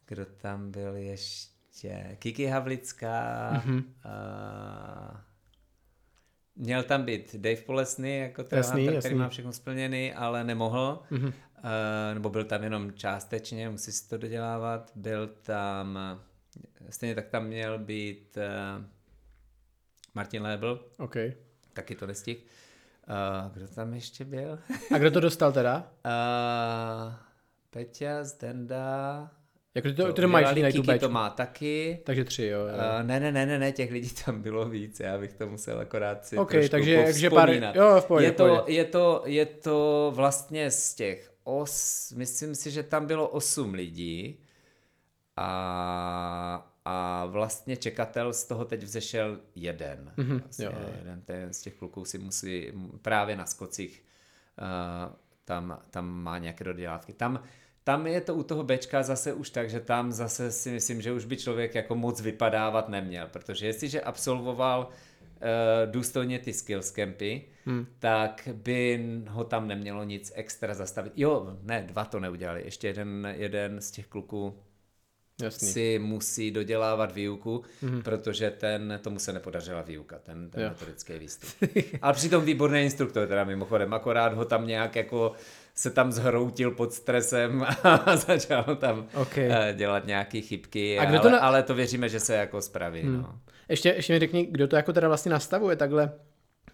kdo tam byl ještě? Kiki Havlická, mm-hmm. uh, Měl tam být Dave Polesny, jako ten jasný, který jasný. má všechno splněný, ale nemohl. Mm-hmm. Uh, nebo byl tam jenom částečně, musí si to dodělávat. Byl tam, stejně tak tam měl být uh, Martin Lebel. OK. Taky to nestih. Uh, kdo tam ještě byl? A kdo to dostal teda? Uh, Peťa, Zdenda, jako to, to, to máš na YouTube. to má taky. Takže tři, jo. Uh, ne, ne, ne, ne, ne, těch lidí tam bylo víc, já bych to musel akorát si okay, takže, takže pár, jo, v pohodě, je, to, je, to, je to vlastně z těch os, myslím si, že tam bylo osm lidí a, a vlastně čekatel z toho teď vzešel jeden. Mm-hmm, vlastně jo, jeden ten z těch kluků si musí právě na skocích uh, tam, tam má nějaké dodělávky. Tam tam je to u toho Bčka zase už tak, že tam zase si myslím, že už by člověk jako moc vypadávat neměl, protože jestliže absolvoval uh, důstojně ty skills campy, hmm. tak by ho tam nemělo nic extra zastavit. Jo, ne, dva to neudělali, ještě jeden, jeden z těch kluků Jasný. si musí dodělávat výuku, mm-hmm. protože ten, tomu se nepodařila výuka, ten, ten metodický výstup. Ale přitom výborný instruktor teda mimochodem, akorát ho tam nějak jako se tam zhroutil pod stresem a začal tam okay. Eh, dělat nějaké chybky, a ale, to na... ale to věříme, že se jako spraví. Hmm. No. Ještě, ještě mi řekni, kdo to jako teda vlastně nastavuje takhle,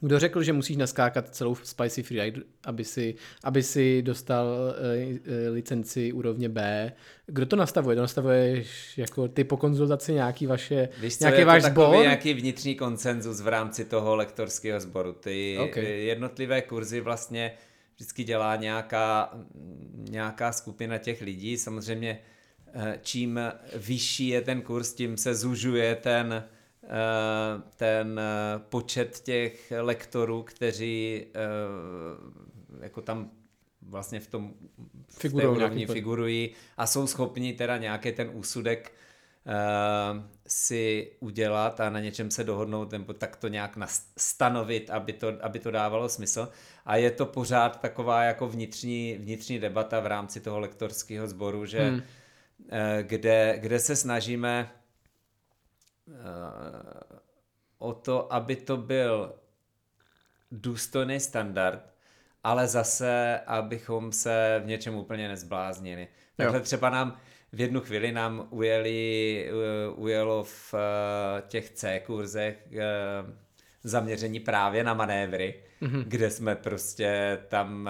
kdo řekl, že musíš naskákat celou Spicy Freeride, aby si, aby si dostal uh, licenci úrovně B? Kdo to nastavuje? To nastavuje jako ty po konzultaci nějaký vaše, Víš co, nějaký je váš to sbor? nějaký vnitřní konsenzus v rámci toho lektorského sboru. Ty okay. jednotlivé kurzy vlastně vždycky dělá nějaká, nějaká skupina těch lidí. Samozřejmě čím vyšší je ten kurz, tím se zužuje ten, ten počet těch lektorů, kteří jako tam vlastně v tom Figurou, figurují a jsou schopni teda nějaký ten úsudek si udělat a na něčem se dohodnout nebo tak to nějak stanovit, aby to, aby to dávalo smysl. A je to pořád taková jako vnitřní, vnitřní debata v rámci toho lektorského sboru, že hmm. uh, kde, kde se snažíme uh, o to, aby to byl důstojný standard, ale zase, abychom se v něčem úplně nezbláznili. Takhle třeba nám v jednu chvíli nám ujeli, ujelo v eh, těch C kurzech eh, zaměření právě na manévry, mm-hmm. kde jsme prostě tam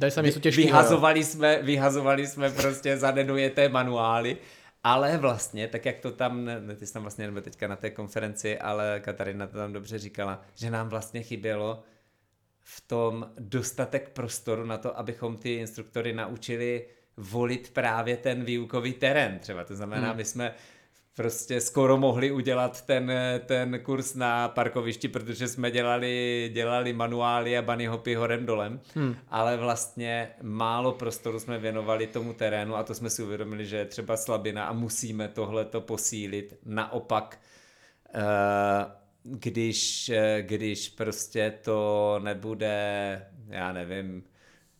eh, se něco těžkého. Vyhazovali jsme, vyhazovali jsme prostě zadenujeté manuály, ale vlastně, tak jak to tam, ty jsi tam vlastně nebyl teďka na té konferenci, ale Katarina to tam dobře říkala, že nám vlastně chybělo v tom dostatek prostoru na to, abychom ty instruktory naučili volit právě ten výukový terén třeba. To znamená, hmm. my jsme prostě skoro mohli udělat ten, ten kurz na parkovišti, protože jsme dělali, dělali manuály a bunny hopy horem dolem, hmm. ale vlastně málo prostoru jsme věnovali tomu terénu a to jsme si uvědomili, že je třeba slabina a musíme tohle to posílit. Naopak, uh, když, eh, když prostě to nebude, já nevím,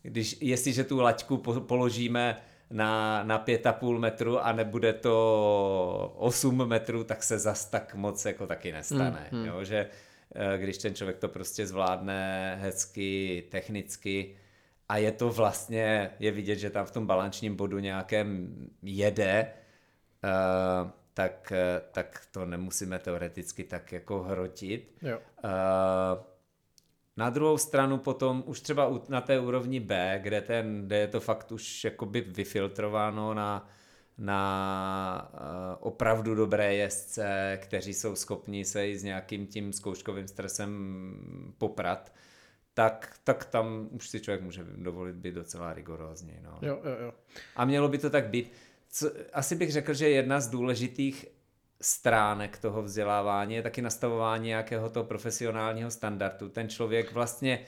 když, jestliže tu laťku položíme na, na pět a půl metru a nebude to 8 metrů, tak se zas tak moc jako taky nestane. Mm, mm. Jo? Že eh, když ten člověk to prostě zvládne hezky, technicky a je to vlastně, je vidět, že tam v tom balančním bodu nějakém jede, uh, tak, eh, tak to nemusíme teoreticky tak jako hrotit. Jo. Uh, na druhou stranu potom už třeba na té úrovni B, kde, ten, kde je to fakt už jakoby vyfiltrováno na, na uh, opravdu dobré jezdce, kteří jsou schopni se i s nějakým tím zkouškovým stresem poprat, tak, tak tam už si člověk může dovolit být docela rigorózní. No. Jo, jo, jo. A mělo by to tak být co, asi bych řekl, že jedna z důležitých stránek toho vzdělávání je taky nastavování nějakého toho profesionálního standardu. Ten člověk vlastně,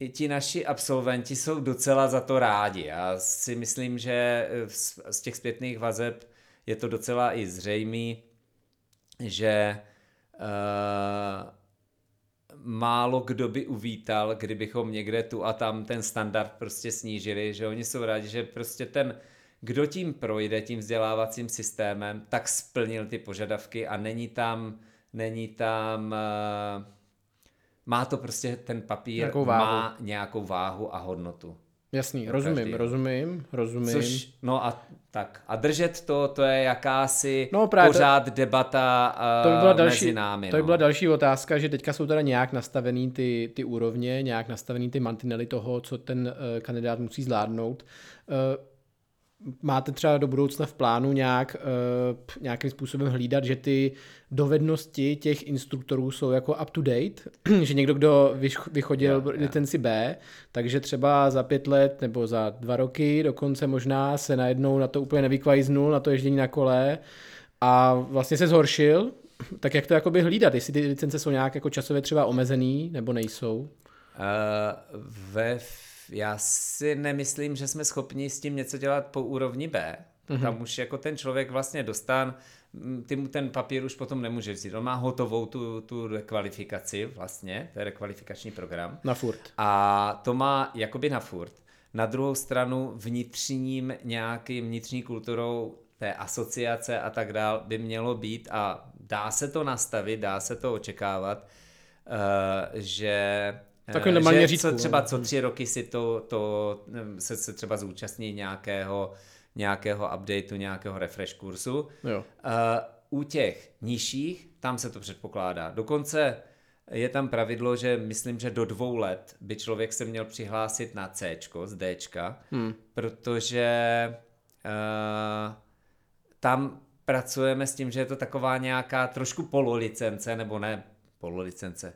i ti naši absolventi jsou docela za to rádi. Já si myslím, že z, z těch zpětných vazeb je to docela i zřejmý, že uh, málo kdo by uvítal, kdybychom někde tu a tam ten standard prostě snížili, že oni jsou rádi, že prostě ten kdo tím projde, tím vzdělávacím systémem, tak splnil ty požadavky a není tam, není tam, uh, má to prostě ten papír, nějakou má nějakou váhu a hodnotu. Jasný, rozumím, každý. rozumím, rozumím. Což, no a tak. A držet to, to je jakási no, právě pořád to, debata uh, to by byla další, mezi námi. To by no. byla další otázka, že teďka jsou teda nějak nastavený ty, ty úrovně, nějak nastavený ty mantinely toho, co ten uh, kandidát musí zvládnout. Uh, máte třeba do budoucna v plánu nějak, uh, nějakým způsobem hlídat, že ty dovednosti těch instruktorů jsou jako up to date, že někdo, kdo vychodil yeah, licenci B, takže třeba za pět let nebo za dva roky dokonce možná se najednou na to úplně nevykvajznul, na to ježdění na kole a vlastně se zhoršil, tak jak to jakoby hlídat, jestli ty licence jsou nějak jako časově třeba omezený nebo nejsou? Uh, ve já si nemyslím, že jsme schopni s tím něco dělat po úrovni B. Mm-hmm. Tam už jako ten člověk vlastně dostán, ty mu ten papír už potom nemůže vzít. On má hotovou tu, tu rekvalifikaci vlastně, to je rekvalifikační program. Na furt. A to má jakoby na furt. Na druhou stranu vnitřním nějakým vnitřní kulturou té asociace a tak dál by mělo být a dá se to nastavit, dá se to očekávat, uh, že Takový normálně že říct. třeba co tři roky si to, to se, se třeba zúčastní nějakého, nějakého updateu, nějakého refresh kursu. Jo. Uh, u těch nižších, tam se to předpokládá. Dokonce je tam pravidlo, že myslím, že do dvou let by člověk se měl přihlásit na C z D, hmm. protože uh, tam pracujeme s tím, že je to taková nějaká trošku pololicence, nebo ne pololicence,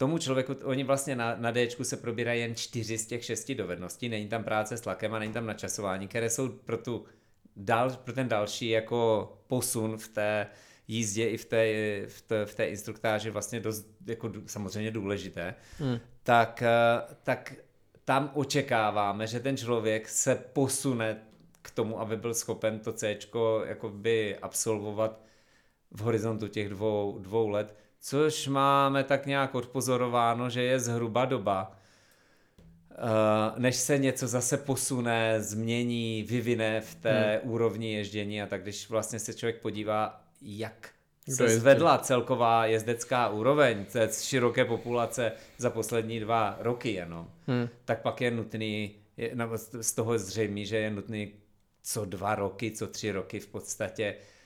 tomu člověku, oni vlastně na, na D se probírají jen čtyři z těch šesti dovedností, není tam práce s tlakem a není tam načasování, které jsou pro tu dal, pro ten další jako posun v té jízdě i v té, v té, v té instruktáži vlastně dost jako samozřejmě důležité, hmm. tak, eh, tak tam očekáváme, že ten člověk se posune k tomu, aby byl schopen to C jakoby absolvovat v horizontu těch dvou, dvou let, což máme tak nějak odpozorováno, že je zhruba doba, eh, než se něco zase posune, změní, vyvine v té hmm. úrovni ježdění a tak když vlastně se člověk podívá, jak Kdo se jezdí? zvedla celková jezdecká úroveň té široké populace za poslední dva roky jenom, hmm. tak pak je nutný, je, z toho zřejmé, že je nutný co dva roky, co tři roky v podstatě eh,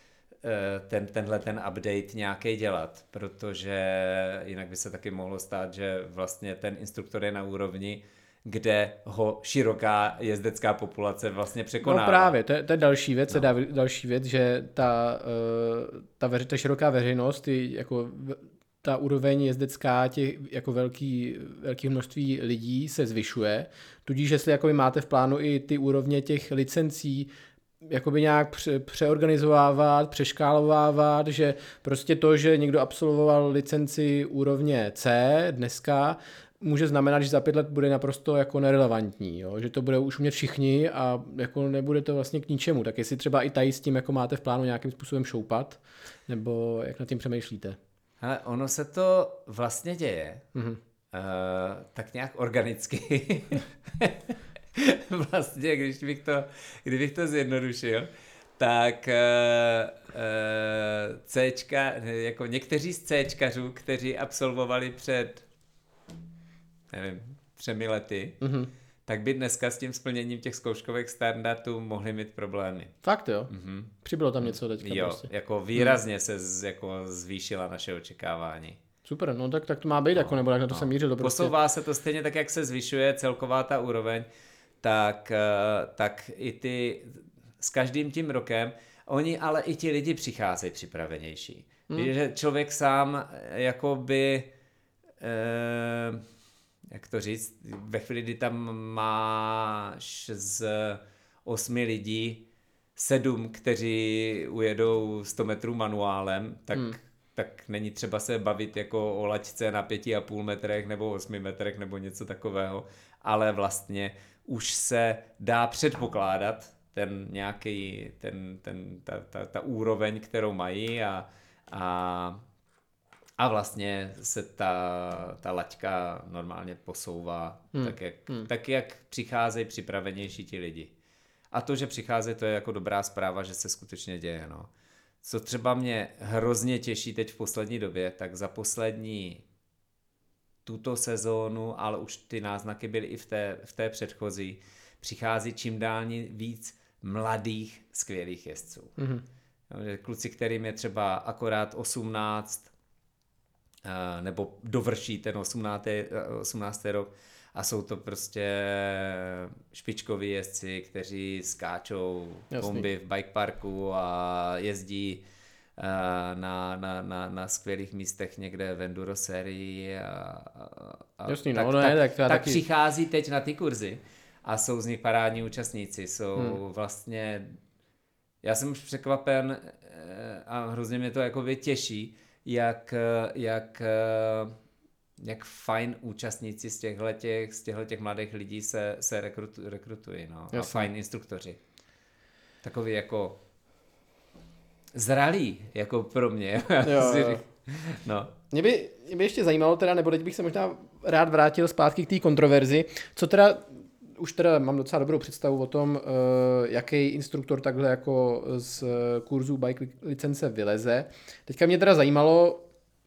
ten, tenhle ten update nějaký dělat, protože jinak by se taky mohlo stát, že vlastně ten instruktor je na úrovni, kde ho široká jezdecká populace vlastně překoná. No právě, to je, to je další věc, no. další věc, že ta, eh, ta, veři, ta široká veřejnost, ty, jako ta úroveň jezdecká těch jako velký, velký množství lidí se zvyšuje, tudíž jestli jako máte v plánu i ty úrovně těch licencí jakoby nějak pře- přeorganizovávat, přeškálovávat, že prostě to, že někdo absolvoval licenci úrovně C dneska, může znamenat, že za pět let bude naprosto jako nerelevantní, jo? že to bude už umět všichni a jako nebude to vlastně k ničemu. Tak jestli třeba i tady s tím jako máte v plánu nějakým způsobem šoupat, nebo jak nad tím přemýšlíte? Ale ono se to vlastně děje. Mm-hmm. Uh, tak nějak organicky. vlastně, když bych to, kdybych to zjednodušil, tak uh, uh, Cčka, jako někteří z Cčkařů, kteří absolvovali před nevím, třemi lety, mm-hmm. tak by dneska s tím splněním těch zkouškových standardů mohli mít problémy. Fakt jo? Mm-hmm. Přibylo tam něco teďka Jo, prostě. jako výrazně mm. se z, jako zvýšila naše očekávání. Super, no tak, tak to má být, no, jako, nebo jak na to no. jsem mířil. To prostě... Posouvá se to stejně tak, jak se zvyšuje celková ta úroveň, tak, eh, tak i ty s každým tím rokem, oni ale i ti lidi přicházejí připravenější. Hmm. Že člověk sám eh, jakoby eh, jak to říct, ve chvíli, kdy tam máš z osmi lidí sedm, kteří ujedou 100 metrů manuálem, tak, hmm. tak není třeba se bavit jako o laťce na pěti a půl metrech nebo osmi metrech nebo něco takového, ale vlastně už se dá předpokládat ten nějaký, ten, ten, ta, ta, ta úroveň, kterou mají a, a a vlastně se ta, ta laťka normálně posouvá hmm. tak, jak, hmm. tak, jak přicházejí připravenější ti lidi. A to, že přichází, to je jako dobrá zpráva, že se skutečně děje. No. Co třeba mě hrozně těší teď v poslední době, tak za poslední tuto sezónu, ale už ty náznaky byly i v té, v té předchozí, přichází čím dál víc mladých, skvělých jezdců. Mm-hmm. Kluci, kterým je třeba akorát 18, Eh, nebo dovrší ten 18. 18. rok a jsou to prostě špičkoví jezdci, kteří skáčou Jasný. bomby v bike parku a jezdí eh, na, na, na, na skvělých místech někde v enduro sérii a, a Jasný, tak, no, tak, ne, tak, tak, tak taky... přichází teď na ty kurzy a jsou z nich parádní účastníci, jsou hmm. vlastně já jsem už překvapen eh, a hrozně mě to jako těší, jak, jak, jak fajn účastníci z těchto těch, z těchto těch mladých lidí se, se rekrutu, rekrutují. No. A fajn instruktoři. Takový jako zralý, jako pro mě. Jo, jo. No. Mě by, mě by ještě zajímalo teda, nebo teď bych se možná rád vrátil zpátky k té kontroverzi, co teda už teda mám docela dobrou představu o tom, uh, jaký instruktor takhle jako z kurzu bike licence vyleze. Teďka mě teda zajímalo,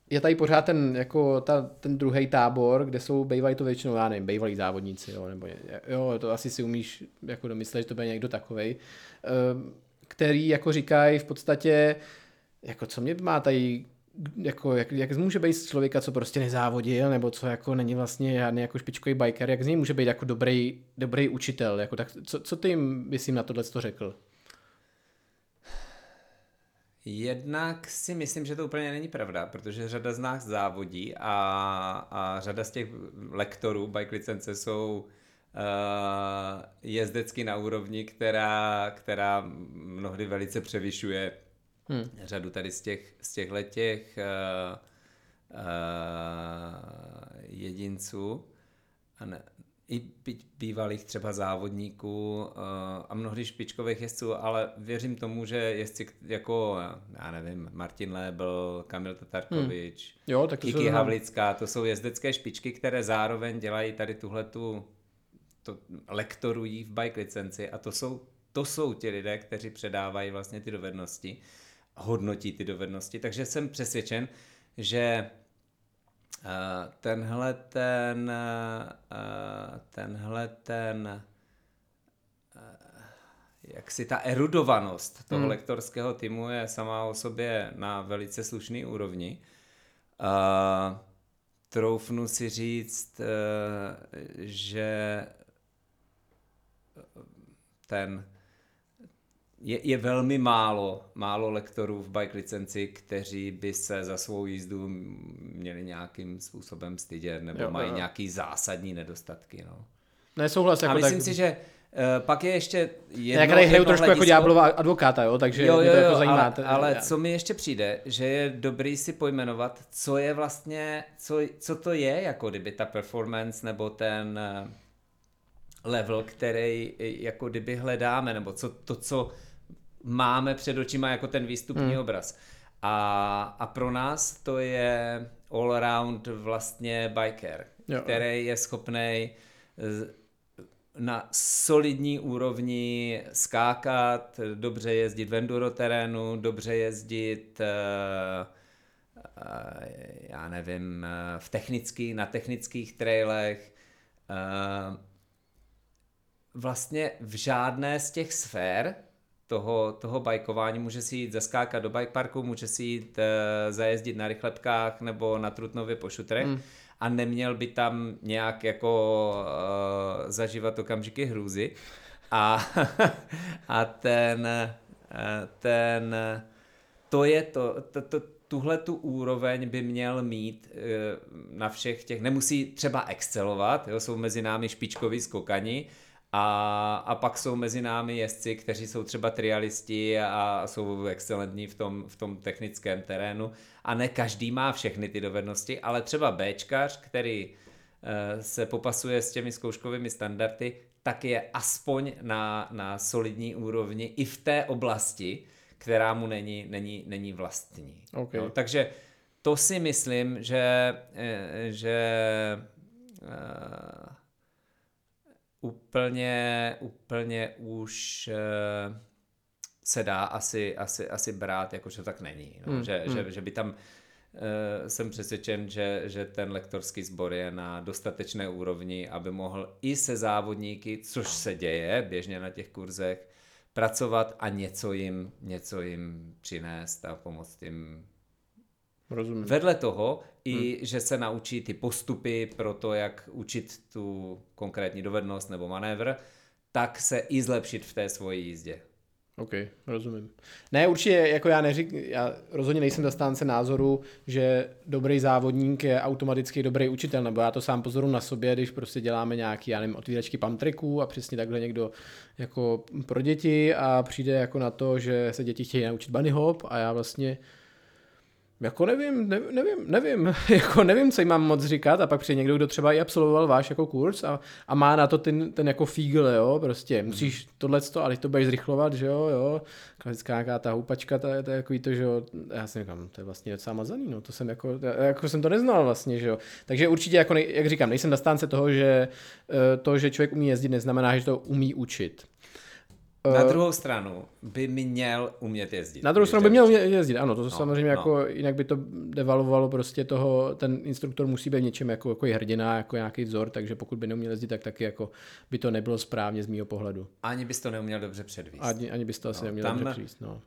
je tady pořád ten, jako ta, ten druhý tábor, kde jsou bývalí to většinou, já nevím, bývalí závodníci, jo, nebo jo, to asi si umíš jako domyslet, že to bude někdo takovej, uh, který jako říkají v podstatě, jako co mě má tady jako, jak, jak může být člověka, co prostě nezávodil, nebo co jako není vlastně žádný jako špičkový biker, jak z něj může být jako dobrý, dobrý učitel, jako tak, co, co ty jim, bys jim na tohle to řekl? Jednak si myslím, že to úplně není pravda, protože řada z nás závodí a, a řada z těch lektorů bike licence jsou jezdecky na úrovni, která, která mnohdy velice převyšuje hmm. řadu tady z těch, z těchhle těch uh, uh, jedinců. A ne, i bývalých třeba závodníků uh, a mnohdy špičkových jezdců, ale věřím tomu, že jezdci jako, já nevím, Martin Lébl, Kamil Tatarkovič, hmm. jo, tak to Kiki Havlická, to jsou jezdecké špičky, které zároveň dělají tady tuhle tu to lektorují v bike licenci a to jsou, to jsou ti lidé, kteří předávají vlastně ty dovednosti, hodnotí ty dovednosti, takže jsem přesvědčen, že Eh, tenhle ten, eh, tenhle ten, eh, jak si ta erudovanost toho hmm. lektorského týmu je sama o sobě na velice slušný úrovni. Uh, troufnu si říct, uh, že ten je, je velmi málo, málo lektorů v bike licenci, kteří by se za svou jízdu měli nějakým způsobem stydět nebo jo, mají jo. nějaký zásadní nedostatky. No. Nesouhlas. Jako A myslím tak... si, že uh, pak je ještě jedno... Já tady hraju trošku hledisko... jako ďáblova advokáta, jo, takže jo, jo, jo, to jako zajímá. Ale, ale co mi ještě přijde, že je dobrý si pojmenovat, co je vlastně, co, co to je, jako kdyby ta performance nebo ten eh, level, který jako kdyby hledáme, nebo co, to, co máme před očima jako ten výstupní hmm. obraz. A, a pro nás to je all around vlastně biker, jo. který je schopný na solidní úrovni skákat, dobře jezdit v enduro terénu, dobře jezdit eh, eh, já nevím, eh, v technický, na technických trailech. Vlastně v žádné z těch sfér toho, toho bajkování, může si jít zaskákat do bike parku, může si jít uh, zajezdit na rychlepkách nebo na Trutnově po šutrech mm. a neměl by tam nějak jako uh, zažívat okamžiky hrůzy a, a ten, uh, ten to je to, to, to tuhle tu úroveň by měl mít na všech těch, nemusí třeba excelovat, jo, jsou mezi námi špičkoví skokani, a, a pak jsou mezi námi jezdci, kteří jsou třeba trialisti a jsou excelentní v tom, v tom technickém terénu. A ne každý má všechny ty dovednosti, ale třeba Bčkař, který uh, se popasuje s těmi zkouškovými standardy, tak je aspoň na, na solidní úrovni i v té oblasti, která mu není, není, není vlastní. Okay. No, takže to si myslím, že, eh, že uh, úplně, úplně už uh, se dá asi, asi, asi brát, jako že tak není. No? Hmm, že, hmm. Že, že by tam uh, jsem přesvědčen, že, že ten lektorský sbor je na dostatečné úrovni, aby mohl i se závodníky, což se děje běžně na těch kurzech, pracovat a něco jim, něco jim přinést a pomoct jim Rozumím. Vedle toho i, hmm. že se naučí ty postupy pro to, jak učit tu konkrétní dovednost nebo manévr, tak se i zlepšit v té svoji jízdě. OK, rozumím. Ne, určitě, jako já neřík, já rozhodně nejsem zastánce názoru, že dobrý závodník je automaticky dobrý učitel, nebo já to sám pozoru na sobě, když prostě děláme nějaký, já nevím, otvíračky pamtriků a přesně takhle někdo jako pro děti a přijde jako na to, že se děti chtějí naučit bunny hop a já vlastně jako nevím, nevím, nevím, nevím, jako nevím, co jim mám moc říkat. A pak přijde někdo, kdo třeba i absolvoval váš jako kurz a, a má na to ten, ten jako fígl, jo, prostě. Hmm. musíš tohle ale to budeš zrychlovat, že jo, jo, klasická nějaká ta houpačka, to je, to takový to, že jo, já si říkám, to je vlastně docela mazaný, no, to jsem jako, jako jsem to neznal vlastně, že jo, takže určitě, jako, jak říkám, nejsem zastánce toho, že eh, to, že člověk umí jezdit, neznamená, že to umí učit. Na eh, druhou stranu by měl umět jezdit. Na druhou stranu by měl umět jezdit, ano, to no, samozřejmě no. jako, jinak by to devalovalo prostě toho, ten instruktor musí být něčem jako, jako hrdina, jako nějaký vzor, takže pokud by neuměl jezdit, tak taky jako by to nebylo správně z mého pohledu. Ani bys to neuměl dobře předvíst. Ani, ani bys to asi no, neměl tam dobře předvíst, no.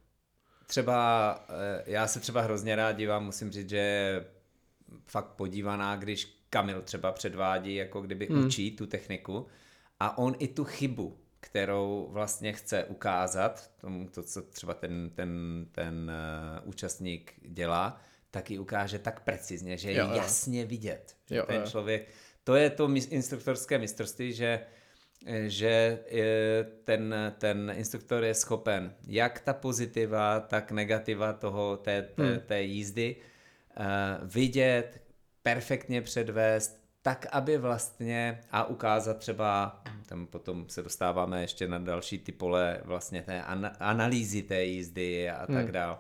Třeba, eh, já se třeba hrozně rád dívám, musím říct, že fakt podívaná, když Kamil třeba předvádí, jako kdyby hmm. učí tu techniku a on i tu chybu kterou vlastně chce ukázat, tomu, to, co třeba ten, ten, ten uh, účastník dělá, tak ji ukáže tak precizně, že je jo, jasně vidět, že jo, ten jo. člověk, to je to instruktorské mistrovství, že že ten, ten instruktor je schopen jak ta pozitiva, tak negativa toho, té, té, hmm. té jízdy uh, vidět, perfektně předvést, tak, aby vlastně a ukázat třeba, tam potom se dostáváme ještě na další ty pole vlastně té an- analýzy té jízdy a tak hmm. dál.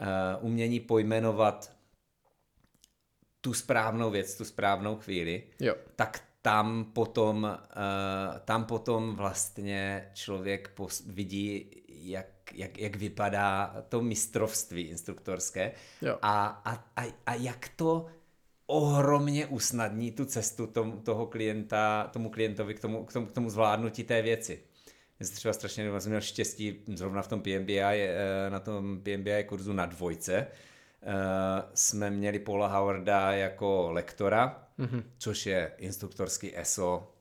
Uh, umění pojmenovat tu správnou věc, tu správnou chvíli, jo. tak tam potom, uh, tam potom vlastně člověk pos- vidí, jak, jak, jak vypadá to mistrovství instruktorské jo. A, a, a, a jak to ohromně usnadní tu cestu tom, toho klienta, tomu klientovi k tomu, k tomu, k tomu zvládnutí té věci. Já jsem třeba strašně měl štěstí zrovna v tom PMBI, eh, na tom PMBI kurzu na dvojce, Eh, jsme měli Paula Howarda jako lektora, mm-hmm. což je instruktorský ESO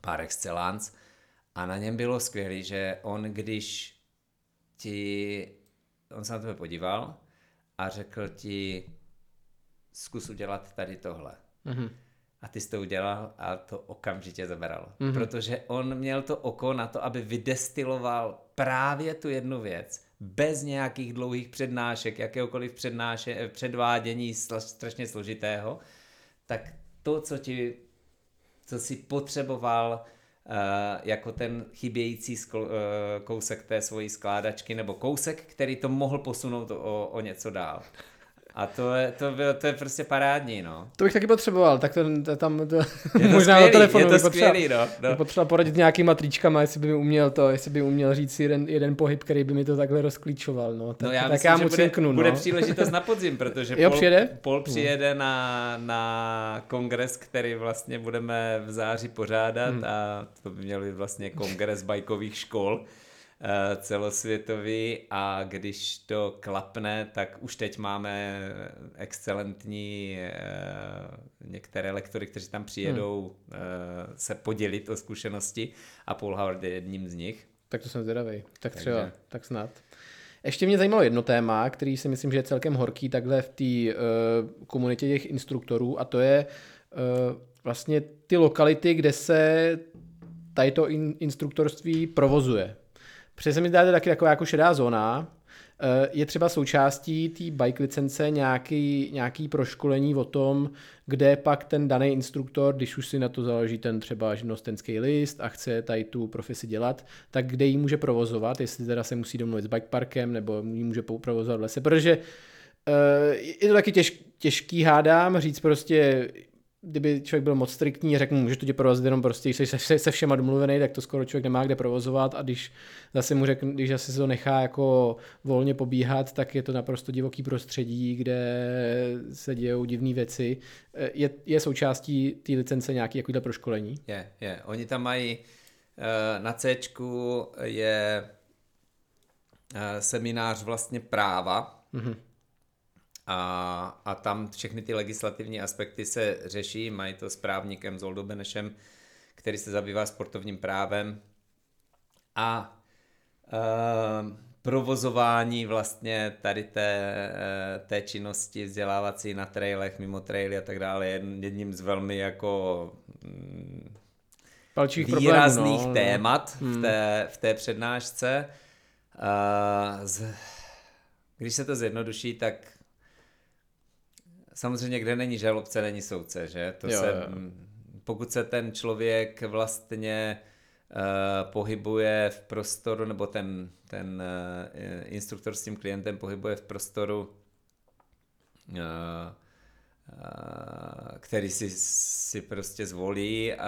par excellence. A na něm bylo skvělé, že on když ti, on se na tebe podíval a řekl ti, zkus udělat tady tohle. Mm-hmm. A ty jsi to udělal a to okamžitě zaberalo. Mm-hmm. Protože on měl to oko na to, aby vydestiloval právě tu jednu věc, bez nějakých dlouhých přednášek, jakéhokoliv přednáše, předvádění strašně složitého, tak to, co ti, co si potřeboval uh, jako ten chybějící skl, uh, kousek té svojí skládačky, nebo kousek, který to mohl posunout o, o něco dál. A to je, to, bylo, to je prostě parádní, no. To bych taky potřeboval, tak to, to tam to, je to možná skvělý, na telefonu. Je to skvělý, no. no. potřeba poradit nějakýma tričkama, jestli by mi uměl to, jestli by uměl říct jeden, jeden pohyb, který by mi to takhle rozklíčoval, no. Tak, no já tak myslím, já mu bude, cinknu, bude no. příležitost na podzim, protože jo, Pol, přijede? Pol přijede na, na kongres, který vlastně budeme v září pořádat hmm. a to by měl být vlastně kongres bajkových škol. Eh, celosvětový a když to klapne, tak už teď máme excelentní eh, některé lektory, kteří tam přijedou hmm. se podělit o zkušenosti a Paul Howard je jedním z nich. Tak to jsem zvědavý. Tak Takže... třeba, tak snad. Ještě mě zajímalo jedno téma, který si myslím, že je celkem horký takhle v té uh, komunitě těch instruktorů a to je uh, vlastně ty lokality, kde se tady to in, instruktorství provozuje. Protože se mi zdá, taky taková jako šedá zóna. Eh, je třeba součástí té bike licence nějaký, nějaký proškolení o tom, kde pak ten daný instruktor, když už si na to založí ten třeba živnostenský list a chce tady tu profesi dělat, tak kde ji může provozovat, jestli teda se musí domluvit s bike parkem nebo ji může provozovat v lese, protože uh, je to taky těž, těžký, hádám, říct prostě, kdyby člověk byl moc striktní, řekl mu, že to tě provozit jenom prostě, když jsi se, se všema domluvený, tak to skoro člověk nemá kde provozovat a když zase mu řekne, když zase se to nechá jako volně pobíhat, tak je to naprosto divoký prostředí, kde se dějou divné věci. Je, je součástí té licence nějaký takovýhle proškolení? Je, je. Oni tam mají eh, na C je eh, seminář vlastně práva, mm-hmm a, a tam všechny ty legislativní aspekty se řeší, mají to s právníkem Zoldo Benešem, který se zabývá sportovním právem a e, provozování vlastně tady té, e, té činnosti vzdělávací na trailech, mimo traily a tak dále je jedním z velmi jako mm, Palčích výrazných problémů, no, témat no. v, té, v té přednášce. E, z, když se to zjednoduší, tak samozřejmě, kde není žalobce, není soudce, že? To jo, se, jo. Pokud se ten člověk vlastně uh, pohybuje v prostoru, nebo ten, ten uh, instruktor s tím klientem pohybuje v prostoru, uh, který si, si prostě zvolí uh,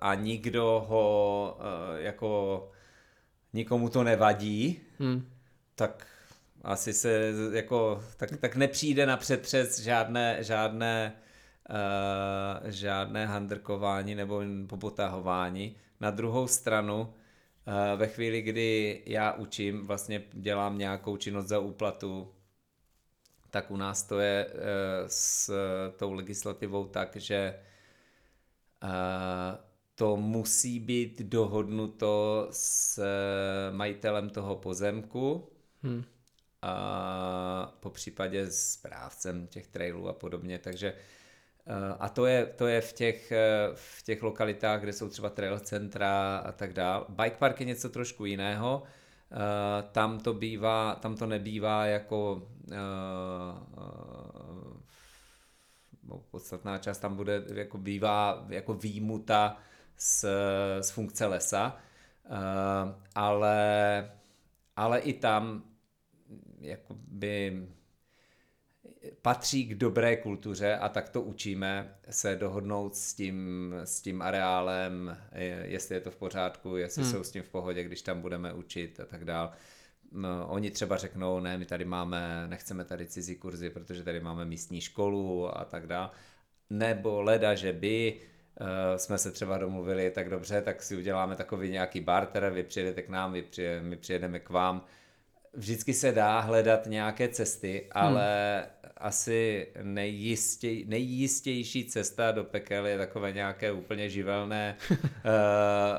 a nikdo ho jako nikomu to nevadí, hmm. tak asi se jako, tak, tak nepřijde na přetřes žádné, žádné, uh, žádné handrkování nebo popotahování. Na druhou stranu, uh, ve chvíli, kdy já učím, vlastně dělám nějakou činnost za úplatu, tak u nás to je uh, s tou legislativou tak, že uh, to musí být dohodnuto s majitelem toho pozemku, hmm a po případě s správcem těch trailů a podobně, takže a to je, to je v, těch, v těch lokalitách, kde jsou třeba trail centra a tak dále. Bike park je něco trošku jiného. Tam to bývá, tam to nebývá jako podstatná část tam bude, jako bývá jako výjimuta z, z funkce lesa, ale, ale i tam jakoby patří k dobré kultuře a tak to učíme se dohodnout s tím, s tím areálem, jestli je to v pořádku, jestli hmm. jsou s tím v pohodě, když tam budeme učit a tak dále oni třeba řeknou, ne, my tady máme, nechceme tady cizí kurzy, protože tady máme místní školu a tak dále. Nebo leda, že by uh, jsme se třeba domluvili, tak dobře, tak si uděláme takový nějaký barter, vy přijedete k nám, vy přijede, my přijedeme k vám. Vždycky se dá hledat nějaké cesty, ale hmm. asi nejistěj, nejistější cesta do pekel je takové nějaké úplně živelné uh,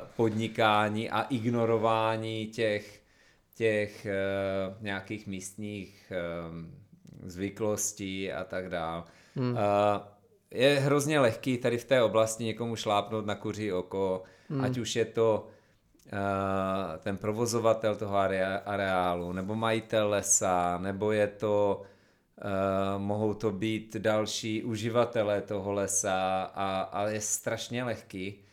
podnikání a ignorování těch těch uh, nějakých místních uh, zvyklostí a tak dále. Hmm. Uh, je hrozně lehký tady v té oblasti někomu šlápnout na kuří oko, hmm. ať už je to ten provozovatel toho areálu, nebo majitel lesa, nebo je to Uh, mohou to být další uživatelé toho lesa a, a je strašně lehký.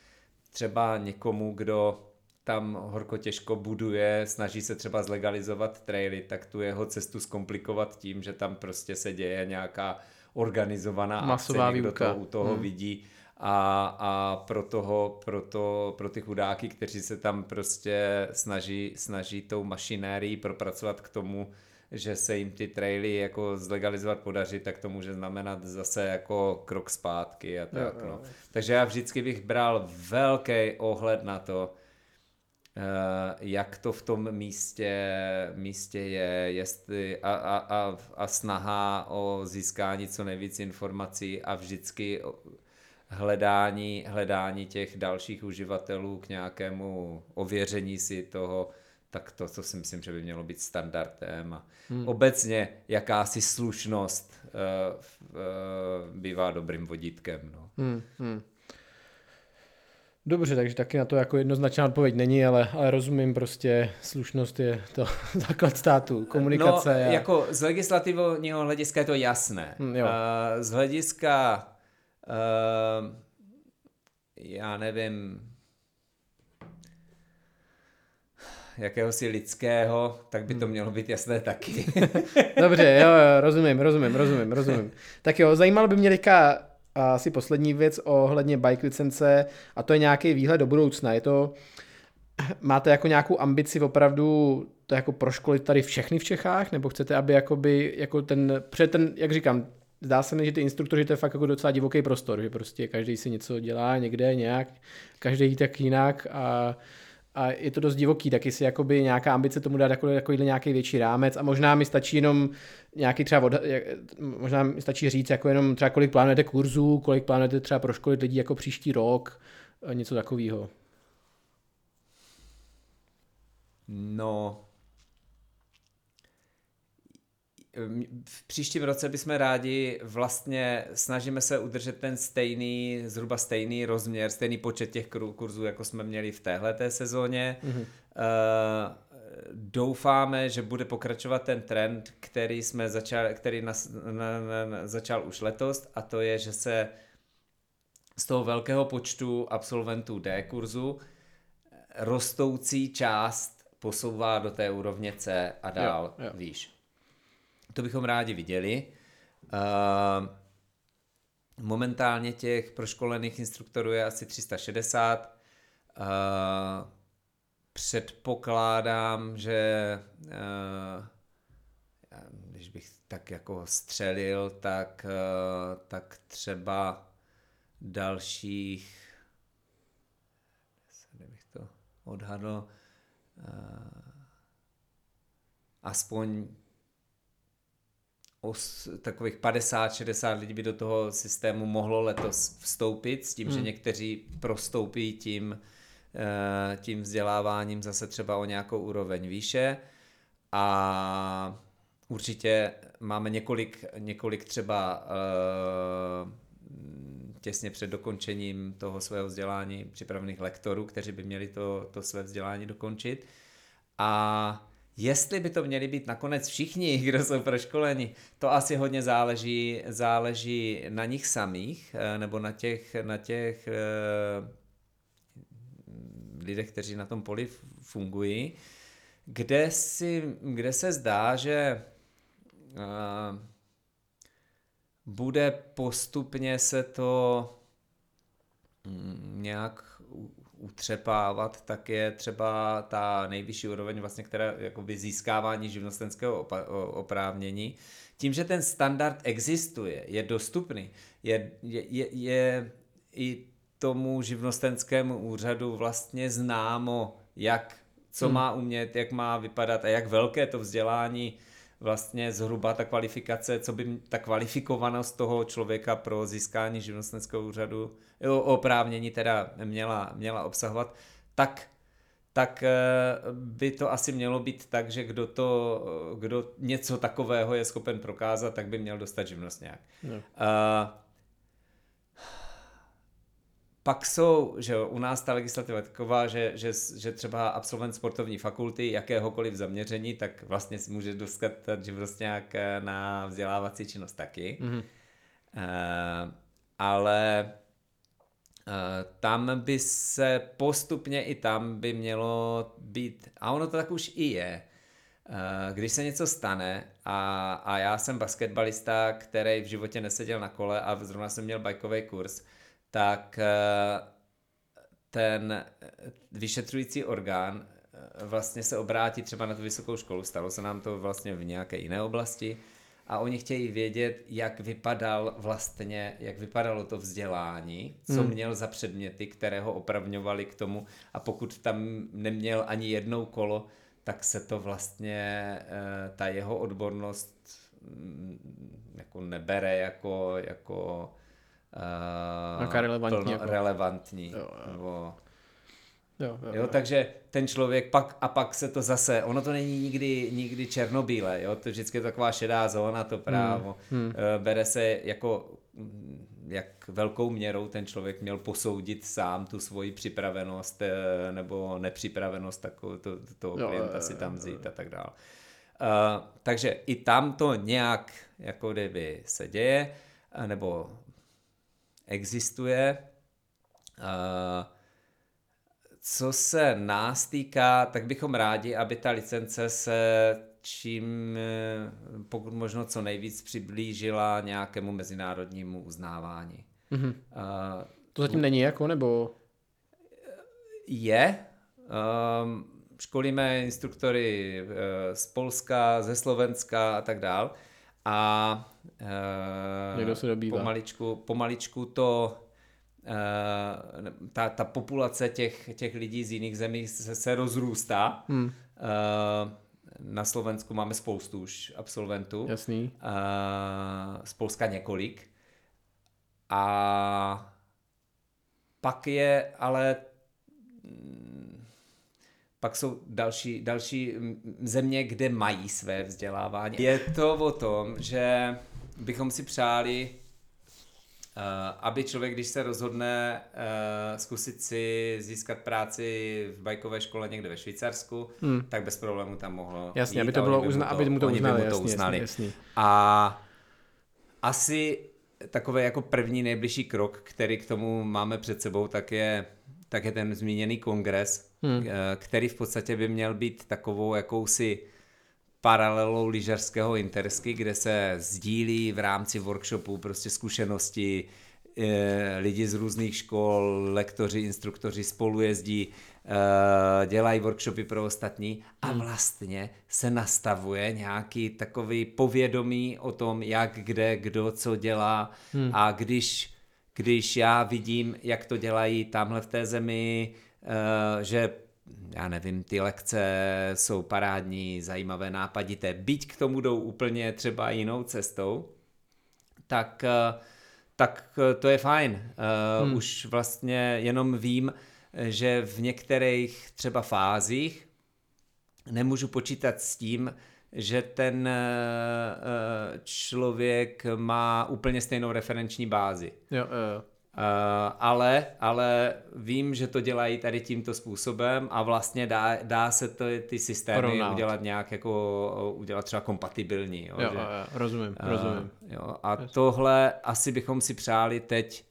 Třeba někomu, kdo tam horko těžko buduje, snaží se třeba zlegalizovat traily, tak tu jeho cestu zkomplikovat tím, že tam prostě se děje nějaká organizovaná Masová akce, někdo to u toho hmm. vidí a, a pro, toho, pro, to, pro ty chudáky, kteří se tam prostě snaží, snaží tou mašinérií propracovat k tomu, že se jim ty traily jako zlegalizovat podaří, tak to může znamenat zase jako krok zpátky a tak. No, no. Takže já vždycky bych bral velký ohled na to, Eh, jak to v tom místě, místě je, jestli a, a, a, a snaha o získání co nejvíc informací a vždycky hledání, hledání těch dalších uživatelů k nějakému ověření si toho, tak to, to si myslím, že by mělo být standardem. A hmm. Obecně jakási slušnost uh, uh, bývá dobrým vodítkem. No. Hmm, hmm. Dobře, takže taky na to jako jednoznačná odpověď není, ale, ale rozumím prostě, slušnost je to základ státu, komunikace. No, a... jako z legislativního hlediska je to jasné. Hmm, jo. Z hlediska, uh, já nevím, jakéhosi lidského, tak by to hmm. mělo být jasné taky. Dobře, jo, jo, rozumím, rozumím, rozumím, rozumím. Tak jo, zajímalo by mě teďka a asi poslední věc ohledně bike licence a to je nějaký výhled do budoucna. Je to, máte jako nějakou ambici opravdu to jako proškolit tady všechny v Čechách, nebo chcete, aby jakoby, jako ten, před ten, jak říkám, zdá se mi, že ty instruktoři to je fakt jako docela divoký prostor, že prostě každý si něco dělá někde nějak, každý tak jinak a a je to dost divoký, taky si jakoby nějaká ambice tomu dát jako, jako nějaký větší rámec a možná mi stačí jenom nějaký třeba, od, možná mi stačí říct jako jenom třeba kolik plánujete kurzů, kolik plánujete třeba proškolit lidí jako příští rok, něco takového. No, v příštím roce bychom rádi vlastně snažíme se udržet ten stejný, zhruba stejný rozměr, stejný počet těch kurzů, jako jsme měli v téhleté sezóně. Mm-hmm. Uh, doufáme, že bude pokračovat ten trend, který jsme začal, který nas, na, na, na, začal už letos a to je, že se z toho velkého počtu absolventů D kurzu rostoucí část posouvá do té úrovně C a dál jo, jo. výš. To bychom rádi viděli. Uh, momentálně těch proškolených instruktorů je asi 360. Uh, předpokládám, že uh, když bych tak jako střelil, tak, tak třeba dalších bych to odhadl, aspoň os, takových 50-60 lidí by do toho systému mohlo letos vstoupit s tím, hmm. že někteří prostoupí tím, eh, tím vzděláváním zase třeba o nějakou úroveň výše a určitě máme několik, několik třeba uh, těsně před dokončením toho svého vzdělání připravených lektorů, kteří by měli to, to své vzdělání dokončit. A Jestli by to měli být nakonec všichni, kdo jsou proškoleni, to asi hodně záleží, záleží na nich samých, eh, nebo na těch, na těch eh, lidech, kteří na tom poli fungují, kde, si, kde se zdá, že eh, bude postupně se to mm, nějak utřepávat, tak je třeba ta nejvyšší úroveň, vlastně, která jakoby získávání živnostenského oprávnění. Tím, že ten standard existuje, je dostupný, je, je, je, je i tomu živnostenskému úřadu vlastně známo, jak, co hmm. má umět, jak má vypadat a jak velké to vzdělání vlastně zhruba ta kvalifikace, co by ta kvalifikovanost toho člověka pro získání živnostenského úřadu, oprávnění teda měla, měla obsahovat, tak tak eh, by to asi mělo být tak, že kdo, to, kdo něco takového je schopen prokázat, tak by měl dostat živnost nějak. No. Uh, pak jsou, že u nás ta legislativa je taková, že, že, že třeba absolvent sportovní fakulty jakéhokoliv zaměření, tak vlastně si může dostat živnost nějak eh, na vzdělávací činnost taky. Mm-hmm. Uh, ale uh, tam by se postupně i tam by mělo být, a ono to tak už i je, uh, když se něco stane a, a já jsem basketbalista, který v životě neseděl na kole a zrovna jsem měl bajkový kurz, tak eh, ten eh, vyšetřující orgán eh, vlastně se obrátí třeba na tu vysokou školu, stalo se nám to vlastně v nějaké jiné oblasti. A oni chtějí vědět, jak vypadal vlastně, jak vypadalo to vzdělání, co hmm. měl za předměty, které ho opravňovali k tomu. A pokud tam neměl ani jednou kolo, tak se to vlastně, ta jeho odbornost mm, jako nebere jako, jako uh, relevantní. Plno, jako. relevantní. Jo, jo. Nebo, Jo, jo, jo, takže ten člověk pak a pak se to zase, ono to není nikdy, nikdy černobílé, jo, to vždycky je taková šedá zóna, to právo. Hmm, hmm. Bere se jako, jak velkou měrou ten člověk měl posoudit sám tu svoji připravenost eh, nebo nepřipravenost takovou, to, toho jo, klienta jo, si tam vzít a tak dále. Uh, takže i tam to nějak jako kdyby se děje, nebo existuje. Co se nás týká, tak bychom rádi, aby ta licence se čím pokud možno co nejvíc přiblížila nějakému mezinárodnímu uznávání. Mm-hmm. Uh, to zatím není jako, nebo? Je. Um, školíme instruktory z Polska, ze Slovenska a tak dál. A Uh, Někdo se dobývá. Pomaličku, pomaličku to uh, ta, ta populace těch, těch lidí z jiných zemí se, se rozrůstá. Hmm. Uh, na Slovensku máme spoustu už absolventů. Jasný. Uh, z Polska několik. A pak je ale pak jsou další, další země, kde mají své vzdělávání. Je to o tom, že bychom si přáli, uh, aby člověk, když se rozhodne uh, zkusit si získat práci v bajkové škole někde ve Švýcarsku, hmm. tak bez problému tam mohlo Jasně, jít, aby, to bylo uzna, aby mu to uznali. By mu to jasně, uznali. Jasně, jasně. A asi takový jako první nejbližší krok, který k tomu máme před sebou, tak je, tak je ten zmíněný kongres, hmm. Eh, který v podstatě by měl být takovou jakousi paralelou lyžařského intersky, kde se sdílí v rámci workshopu prostě zkušenosti, e, lidi z různých škol, lektoři, instruktoři spolu jezdí, e, dělají workshopy pro ostatní a hmm. vlastně se nastavuje nějaký takový povědomí o tom, jak, kde, kdo, co dělá hmm. a když, když já vidím, jak to dělají tamhle v té zemi, že já nevím, ty lekce jsou parádní, zajímavé, nápadité, byť k tomu jdou úplně třeba jinou cestou, tak, eh, tak eh, to je fajn. Eh, hmm. Už vlastně jenom vím, že v některých třeba fázích nemůžu počítat s tím, že ten člověk má úplně stejnou referenční bázi. Jo, jo. Uh, ale, ale vím, že to dělají tady tímto způsobem a vlastně dá, dá se to, ty systémy Rovnat. udělat nějak jako, udělat třeba kompatibilní. Jo, jo, že, jo rozumím, uh, rozumím. Jo, a Jasně. tohle asi bychom si přáli teď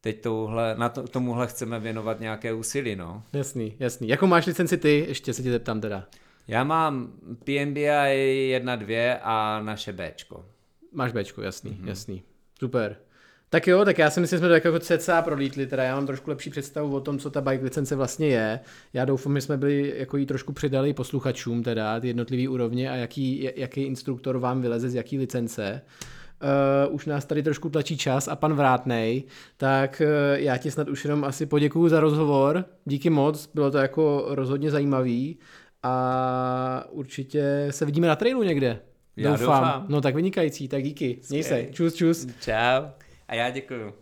teď touhle, na to, tomuhle chceme věnovat nějaké úsilí, no. Jasný, jasný. Jakou máš licenci ty? Ještě se tě zeptám teda. Já mám PNBI 1.2 a naše Bčko. Máš Bčko, jasný, mm-hmm. jasný. Super. Tak jo, tak já si myslím, že jsme to jako cca prolítli, teda já mám trošku lepší představu o tom, co ta bike licence vlastně je. Já doufám, že jsme byli, jako jí trošku přidali posluchačům teda, ty jednotlivý úrovně a jaký, jaký instruktor vám vyleze z jaký licence. Uh, už nás tady trošku tlačí čas a pan Vrátnej, tak uh, já ti snad už jenom asi poděkuju za rozhovor, díky moc, bylo to jako rozhodně zajímavý a určitě se vidíme na trailu někde. Já doufám. doufám. No tak vynikající, tak díky. Měj se. Čus, čus. Čau. A já děkuju.